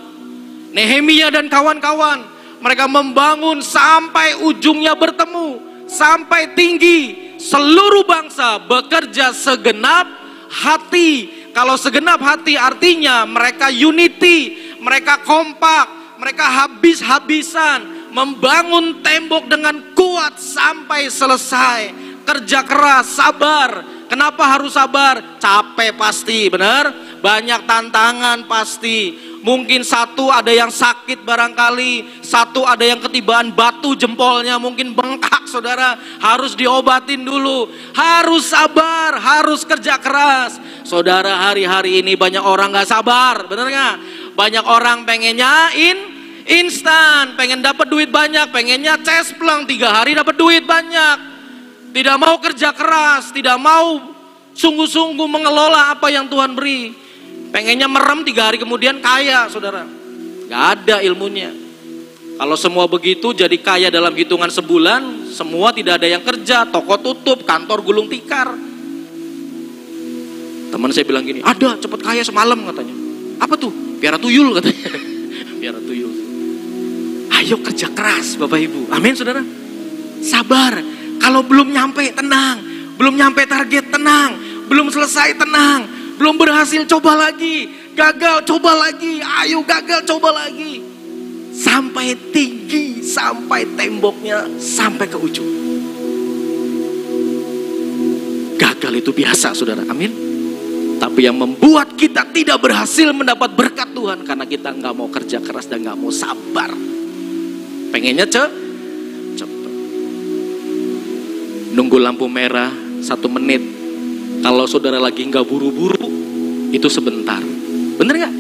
Nehemia dan kawan-kawan, mereka membangun sampai ujungnya bertemu, sampai tinggi. Seluruh bangsa bekerja segenap hati. Kalau segenap hati artinya mereka unity, mereka kompak, mereka habis-habisan membangun tembok dengan kuat sampai selesai. Kerja keras, sabar. Kenapa harus sabar? Capek pasti, benar? Banyak tantangan pasti. Mungkin satu ada yang sakit barangkali, satu ada yang ketibaan batu jempolnya mungkin bengkak saudara, harus diobatin dulu. Harus sabar, harus kerja keras. Saudara hari-hari ini banyak orang gak sabar, bener gak? Banyak orang pengennya in instan, pengen dapat duit banyak, pengennya cespleng tiga hari dapat duit banyak. Tidak mau kerja keras, tidak mau sungguh-sungguh mengelola apa yang Tuhan beri. Pengennya merem tiga hari kemudian kaya saudara. Gak ada ilmunya. Kalau semua begitu jadi kaya dalam hitungan sebulan, semua tidak ada yang kerja, toko tutup, kantor gulung tikar. Teman saya bilang gini, ada cepat kaya semalam katanya. Apa tuh? Piara tuyul katanya. Piara tuyul. Ayo kerja keras Bapak Ibu. Amin saudara. Sabar. Kalau belum nyampe tenang. Belum nyampe target tenang. Belum selesai tenang belum berhasil coba lagi, gagal coba lagi, ayo gagal coba lagi. Sampai tinggi, sampai temboknya, sampai ke ujung. Gagal itu biasa saudara, amin. Tapi yang membuat kita tidak berhasil mendapat berkat Tuhan karena kita nggak mau kerja keras dan nggak mau sabar. Pengennya ce, cepet. Nunggu lampu merah satu menit. Kalau saudara lagi nggak buru-buru, itu sebentar. Bener nggak?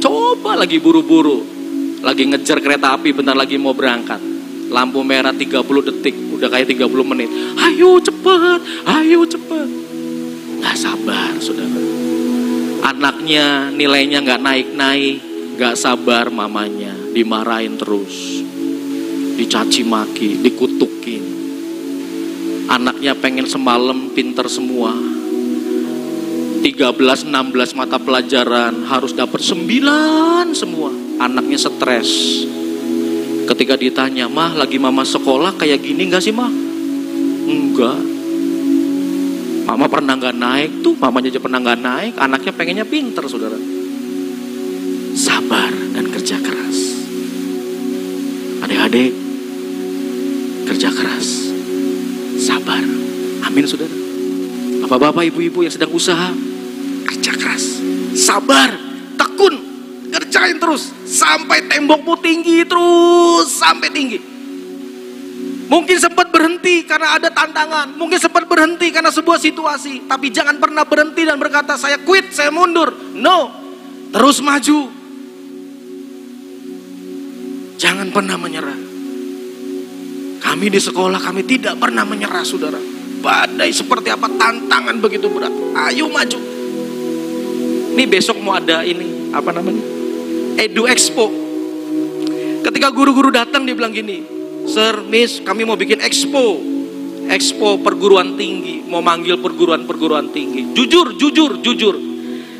Coba lagi buru-buru, lagi ngejar kereta api bentar lagi mau berangkat. Lampu merah 30 detik, udah kayak 30 menit. Ayo cepet, ayo cepet. Gak sabar saudara. Anaknya nilainya gak naik-naik, gak sabar mamanya. Dimarahin terus. Dicaci maki, dikutukin. Anaknya pengen semalam pinter semua, 13, 16 mata pelajaran harus dapat 9 semua. Anaknya stres. Ketika ditanya, mah lagi mama sekolah kayak gini gak sih mah? Enggak. Mama pernah gak naik tuh, mamanya aja pernah gak naik, anaknya pengennya pinter saudara. Sabar dan kerja keras. Adik-adik, keras. Sabar. Amin saudara. Bapak-bapak, ibu-ibu yang sedang usaha, kerja keras, sabar, tekun, kerjain terus sampai tembokmu tinggi terus sampai tinggi. Mungkin sempat berhenti karena ada tantangan, mungkin sempat berhenti karena sebuah situasi, tapi jangan pernah berhenti dan berkata saya quit, saya mundur. No, terus maju. Jangan pernah menyerah. Kami di sekolah kami tidak pernah menyerah, saudara. Badai seperti apa tantangan begitu berat. Ayo maju. Ini besok mau ada ini, apa namanya? Edu Expo. Ketika guru-guru datang dia bilang gini, Sir, Miss, kami mau bikin expo. Expo perguruan tinggi, mau manggil perguruan-perguruan tinggi. Jujur, jujur, jujur.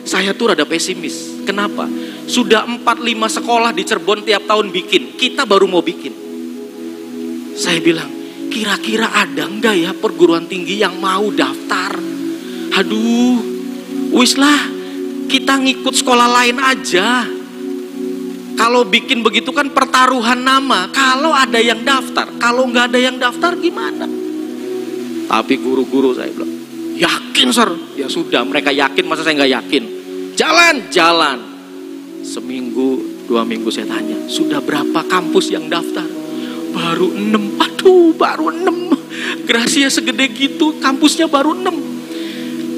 Saya tuh rada pesimis. Kenapa? Sudah 4-5 sekolah di Cirebon tiap tahun bikin. Kita baru mau bikin. Saya bilang, kira-kira ada enggak ya perguruan tinggi yang mau daftar? Aduh, wis lah, kita ngikut sekolah lain aja. Kalau bikin begitu kan pertaruhan nama. Kalau ada yang daftar, kalau nggak ada yang daftar gimana? Tapi guru-guru saya bilang, yakin sir. Ya sudah, mereka yakin masa saya nggak yakin. Jalan, jalan. Seminggu, dua minggu saya tanya, sudah berapa kampus yang daftar? Baru enam, aduh baru enam. Gracia segede gitu, kampusnya baru enam.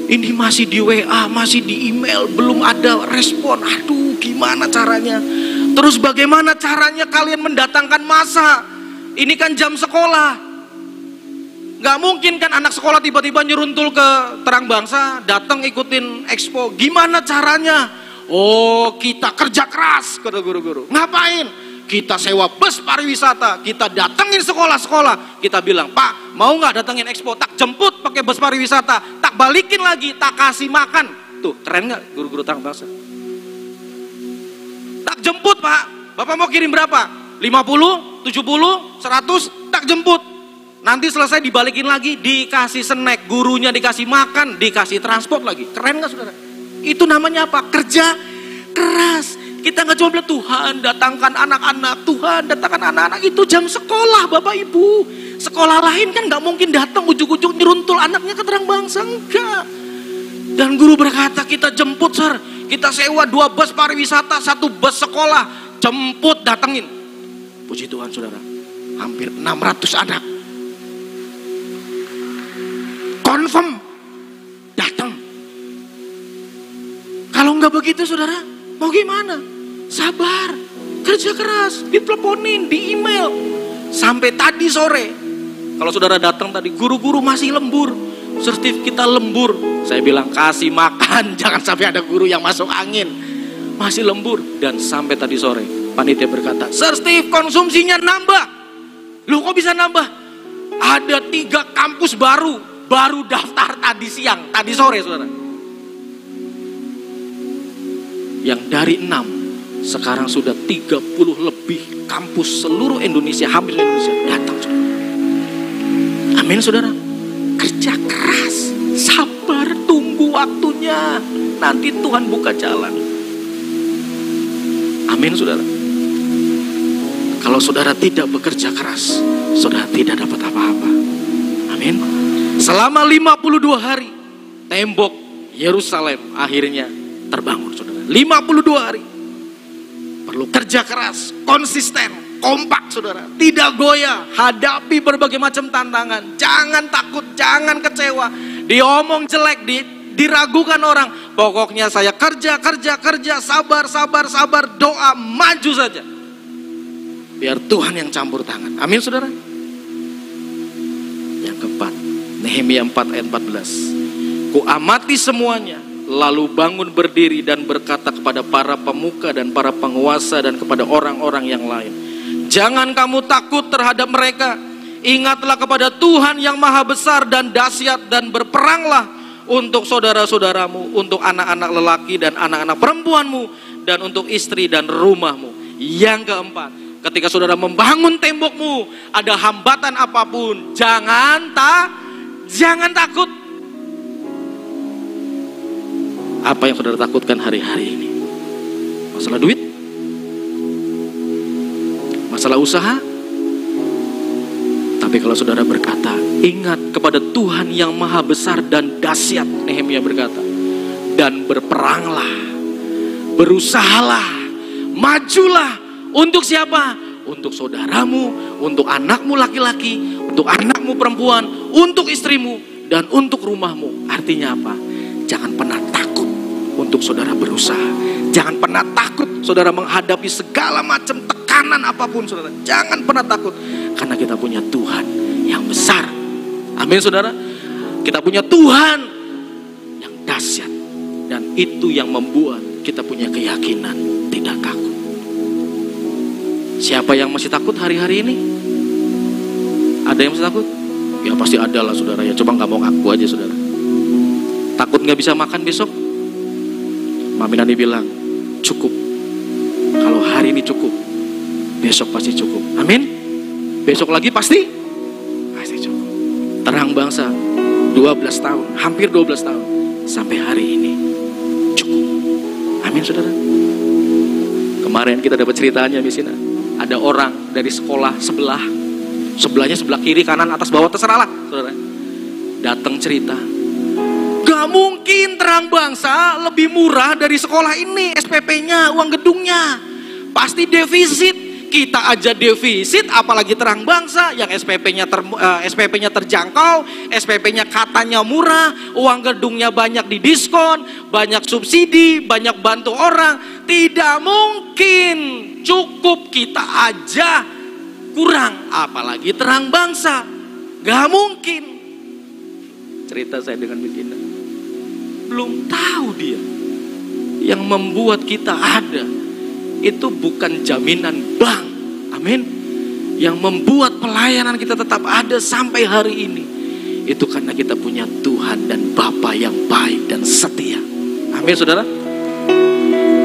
Ini masih di WA, masih di email, belum ada respon. Aduh, gimana caranya? Terus bagaimana caranya kalian mendatangkan masa? Ini kan jam sekolah. Gak mungkin kan anak sekolah tiba-tiba nyeruntul ke terang bangsa, datang ikutin expo. Gimana caranya? Oh, kita kerja keras, kata guru-guru. Ngapain? Kita sewa bus pariwisata, kita datengin sekolah-sekolah. Kita bilang, Pak, mau nggak datengin expo? Tak jemput pakai bus pariwisata, tak balikin lagi, tak kasih makan. Tuh, keren nggak guru-guru terang bangsa? Tak jemput, Pak. Bapak mau kirim berapa? 50, 70, 100, tak jemput. Nanti selesai dibalikin lagi, dikasih snack, gurunya dikasih makan, dikasih transport lagi. Keren nggak saudara? Itu namanya apa? Kerja keras. Kita nggak cuma bilang Tuhan datangkan anak-anak, Tuhan datangkan anak-anak. Itu jam sekolah Bapak Ibu. Sekolah lain kan nggak mungkin datang ujuk-ujuk nyeruntul anaknya ke terang bangsa. Enggak. Dan guru berkata kita jemput sir. Kita sewa dua bus pariwisata, satu bus sekolah. Jemput datengin. Puji Tuhan saudara. Hampir 600 anak. Confirm. Datang kalau nggak begitu saudara, mau gimana? Sabar, kerja keras, diteleponin, di email. Sampai tadi sore, kalau saudara datang tadi, guru-guru masih lembur. Sertif kita lembur. Saya bilang kasih makan, jangan sampai ada guru yang masuk angin. Masih lembur. Dan sampai tadi sore, panitia berkata, Steve konsumsinya nambah. Lu kok bisa nambah? Ada tiga kampus baru, baru daftar tadi siang, tadi sore saudara yang dari enam sekarang sudah 30 lebih kampus seluruh Indonesia, hampir Indonesia datang. Amin saudara. Kerja keras, sabar, tunggu waktunya. Nanti Tuhan buka jalan. Amin saudara. Kalau saudara tidak bekerja keras, saudara tidak dapat apa-apa. Amin. Selama 52 hari, tembok Yerusalem akhirnya terbangun saudara. 52 hari. Perlu kerja keras, konsisten, kompak saudara. Tidak goyah, hadapi berbagai macam tantangan. Jangan takut, jangan kecewa. Diomong jelek, di, diragukan orang. Pokoknya saya kerja, kerja, kerja, sabar, sabar, sabar, doa, maju saja. Biar Tuhan yang campur tangan. Amin saudara. Yang keempat, Nehemia 4 ayat 14. Ku amati semuanya, lalu bangun berdiri dan berkata kepada para pemuka dan para penguasa dan kepada orang-orang yang lain. Jangan kamu takut terhadap mereka. Ingatlah kepada Tuhan yang maha besar dan dahsyat dan berperanglah untuk saudara-saudaramu, untuk anak-anak lelaki dan anak-anak perempuanmu dan untuk istri dan rumahmu. Yang keempat, ketika saudara membangun tembokmu, ada hambatan apa pun, jangan tak jangan takut apa yang saudara takutkan hari-hari ini? Masalah duit? Masalah usaha? Tapi kalau saudara berkata, ingat kepada Tuhan yang maha besar dan dahsyat, Nehemia berkata, dan berperanglah, berusahalah, majulah untuk siapa? Untuk saudaramu, untuk anakmu laki-laki, untuk anakmu perempuan, untuk istrimu, dan untuk rumahmu. Artinya apa? Jangan pernah takut untuk saudara berusaha. Jangan pernah takut saudara menghadapi segala macam tekanan apa pun saudara. Jangan pernah takut karena kita punya Tuhan yang besar. Amin saudara. Kita punya Tuhan yang dahsyat dan itu yang membuat kita punya keyakinan tidak takut. Siapa yang masih takut hari-hari ini? Ada yang masih takut? Ya pasti ada lah saudara ya. Coba nggak mau ngaku aja saudara. Takut nggak bisa makan besok? Mami Nani bilang, cukup. Kalau hari ini cukup, besok pasti cukup. Amin. Besok lagi pasti, pasti cukup. Terang bangsa, 12 tahun, hampir 12 tahun. Sampai hari ini, cukup. Amin saudara. Kemarin kita dapat ceritanya di sini. Ada orang dari sekolah sebelah, sebelahnya sebelah kiri, kanan, atas, bawah, terserah lah. Saudara. Datang cerita, Gak mungkin terang bangsa lebih murah dari sekolah ini SPP-nya, uang gedungnya. Pasti defisit. Kita aja defisit, apalagi terang bangsa yang SPP-nya ter, uh, eh, SPP-nya terjangkau, SPP-nya katanya murah, uang gedungnya banyak di diskon, banyak subsidi, banyak bantu orang. Tidak mungkin cukup kita aja kurang, apalagi terang bangsa. Gak mungkin. Cerita saya dengan begini. Belum tahu dia. Yang membuat kita ada itu bukan jaminan bank. Amin. Yang membuat pelayanan kita tetap ada sampai hari ini. Itu karena kita punya Tuhan dan Bapa yang baik dan setia. Amin saudara.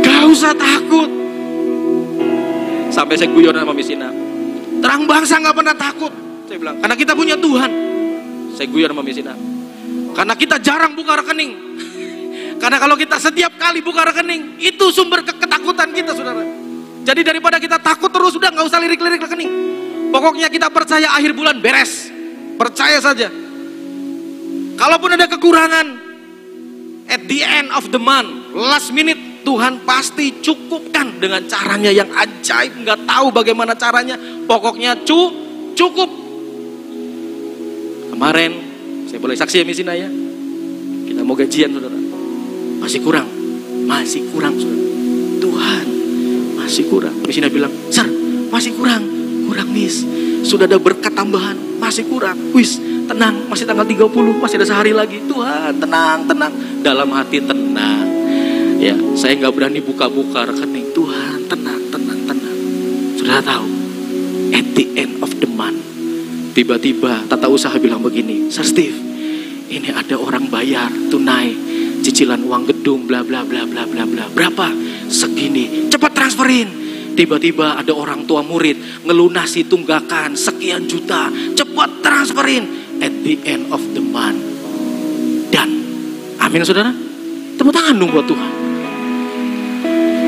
Gak usah takut. Sampai saya guyon sama Misina. Terang bangsa gak pernah takut. Saya bilang, karena kita punya Tuhan. Saya guyon sama Misina. Karena kita jarang buka rekening. Karena kalau kita setiap kali buka rekening, itu sumber ketakutan kita, saudara. Jadi daripada kita takut terus, sudah nggak usah lirik-lirik rekening. Pokoknya kita percaya akhir bulan beres. Percaya saja. Kalaupun ada kekurangan, at the end of the month, last minute, Tuhan pasti cukupkan dengan caranya yang ajaib. Nggak tahu bagaimana caranya. Pokoknya cu, cukup. Kemarin, saya boleh saksi ya Misina ya. Kita mau gajian saudara masih kurang, masih kurang. Tuhan, masih kurang. Misina bilang, Sir, masih kurang, kurang mis. Sudah ada berkat tambahan, masih kurang. Wis, tenang, masih tanggal 30, masih ada sehari lagi. Tuhan, tenang, tenang. Dalam hati tenang. Ya, saya nggak berani buka-buka rekening. Tuhan, tenang, tenang, tenang. Sudah tahu, at the end of the month, tiba-tiba tata usaha bilang begini, Sir Steve, ini ada orang bayar tunai cicilan uang gedung bla bla bla bla bla bla. Berapa? Segini. Cepat transferin. Tiba-tiba ada orang tua murid ngelunasi tunggakan sekian juta. Cepat transferin. At the end of the month. Dan amin saudara? Tepuk tangan dong buat Tuhan.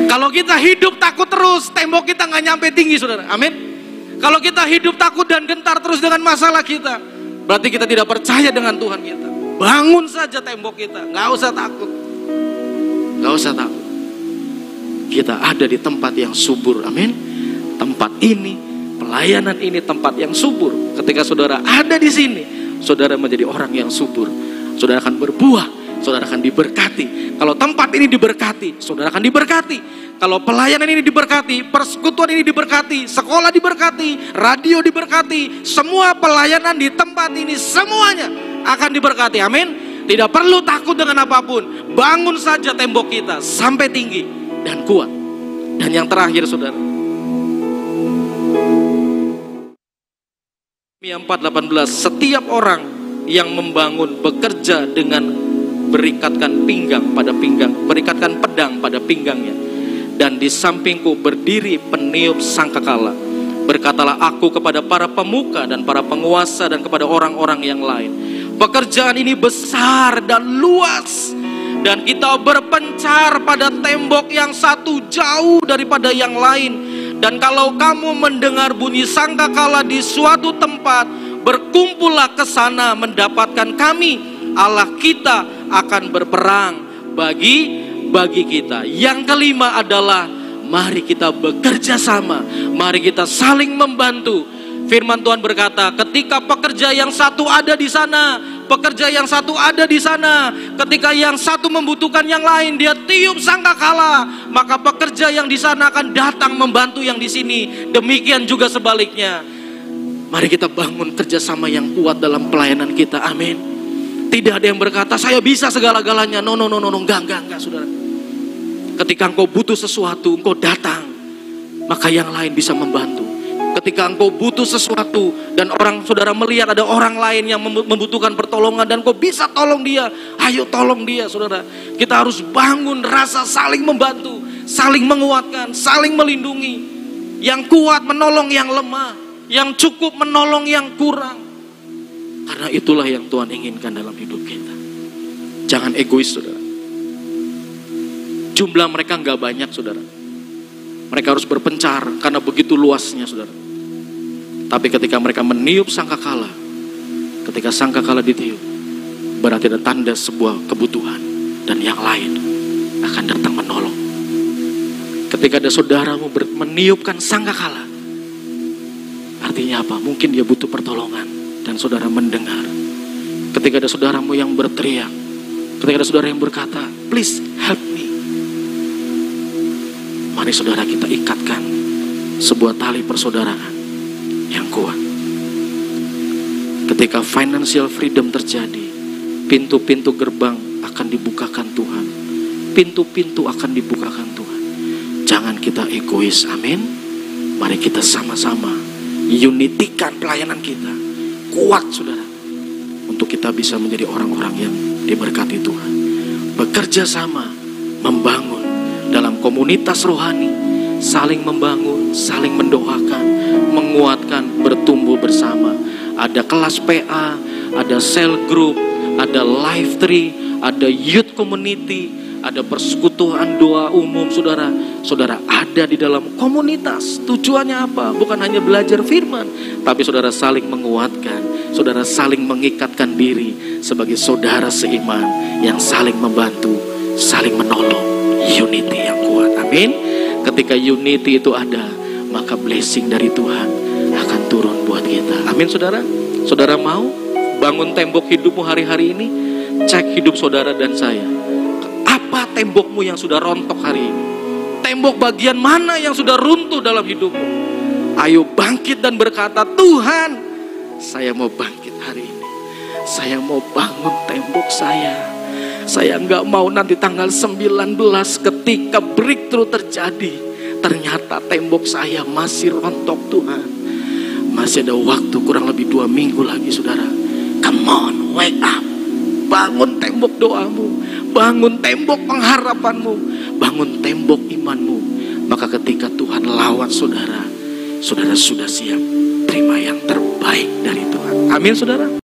Kalau kita hidup takut terus tembok kita nggak nyampe tinggi saudara. Amin. Kalau kita hidup takut dan gentar terus dengan masalah kita berarti kita tidak percaya dengan Tuhan kita Bangun saja tembok kita, nggak usah takut. Nggak usah takut. Kita ada di tempat yang subur, amin. Tempat ini, pelayanan ini tempat yang subur. Ketika saudara ada di sini, saudara menjadi orang yang subur. Saudara akan berbuah, saudara akan diberkati. Kalau tempat ini diberkati, saudara akan diberkati. Kalau pelayanan ini diberkati, persekutuan ini diberkati, sekolah diberkati, radio diberkati, semua pelayanan di tempat ini semuanya akan diberkati. Amin. Tidak perlu takut dengan apa pun. Bangun saja tembok kita sampai tinggi dan kuat. Dan yang terakhir saudara. Mia 4:18 Setiap orang yang membangun bekerja dengan berikatkan pinggang pada pinggang, berikatkan pedang pada pinggangnya. Dan di sampingku berdiri peniup sangkakala. Berkatalah aku kepada para pemuka dan para penguasa dan kepada orang-orang yang lain Pekerjaan ini besar dan luas dan kita berpencar pada tembok yang satu jauh daripada yang lain. Dan kalau kamu mendengar bunyi sangkakala di suatu tempat, berkumpullah ke sana mendapatkan kami. Allah kita akan berperang bagi bagi kita. Yang kelima adalah mari kita bekerja sama, mari kita saling membantu Firman Tuhan berkata, ketika pekerja yang satu ada di sana, pekerja yang satu ada di sana, ketika yang satu membutuhkan yang lain, dia tiup sangkakala, maka pekerja yang di sana akan datang membantu yang di sini. Demikian juga sebaliknya. Mari kita bangun kerjasama yang kuat dalam pelayanan kita. Amin. Tidak ada yang berkata, saya bisa segala-galanya. No, no, no, no, no. Enggak, enggak, enggak, saudara. Ketika engkau butuh sesuatu, engkau datang. Maka yang lain bisa membantu. Ketika engkau butuh sesuatu dan orang saudara melihat ada orang lain yang membutuhkan pertolongan dan kau bisa tolong dia, ayo tolong dia saudara. Kita harus bangun rasa saling membantu, saling menguatkan, saling melindungi. Yang kuat menolong yang lemah, yang cukup menolong yang kurang. Karena itulah yang Tuhan inginkan dalam hidup kita. Jangan egois saudara. Jumlah mereka nggak banyak saudara mereka harus berpencar karena begitu luasnya saudara. Tapi ketika mereka meniup sangkakala, ketika sangkakala ditiup, berarti ada tanda sebuah kebutuhan dan yang lain akan datang menolong. Ketika ada saudaramu meniupkan sangkakala, artinya apa? Mungkin dia butuh pertolongan dan saudara mendengar. Ketika ada saudaramu yang berteriak, ketika ada saudara yang berkata, please help. Mari saudara kita ikatkan sebuah tali persaudaraan yang kuat. Ketika financial freedom terjadi, pintu-pintu gerbang akan dibukakan Tuhan. Pintu-pintu akan dibukakan Tuhan. Jangan kita egois, amin. Mari kita sama-sama unitikan pelayanan kita. Kuat saudara. Untuk kita bisa menjadi orang-orang yang diberkati Tuhan. Bekerja sama, membangun komunitas rohani. Saling membangun, saling mendoakan, menguatkan, bertumbuh bersama. Ada kelas PA, ada cell group, ada life tree, ada youth community, ada persekutuan doa umum saudara. Saudara ada di dalam komunitas. Tujuannya apa? Bukan hanya belajar firman, tapi saudara saling menguatkan, saudara saling mengikatkan diri sebagai saudara seiman yang saling membantu, saling menolong. Unity yang kuat. Amin. Ketika unity itu ada, maka blessing dari Tuhan akan turun buat kita. Amin saudara. Saudara mau bangun tembok hidupmu hari-hari ini? Cek hidup saudara dan saya. Apa tembokmu yang sudah rontok hari ini? Tembok bagian mana yang sudah runtuh dalam hidupmu? Ayo bangkit dan berkata, Tuhan, saya mau bangkit hari ini. Saya mau bangun tembok saya. Saya nggak mau nanti tanggal 19 ketika breakthrough terjadi. Ternyata tembok saya masih rontok Tuhan. Masih ada waktu kurang lebih dua minggu lagi saudara. Come on, wake up. Bangun tembok doamu. Bangun tembok pengharapanmu. Bangun tembok imanmu. Maka ketika Tuhan lawan saudara. Saudara sudah siap terima yang terbaik dari Tuhan. Amin saudara.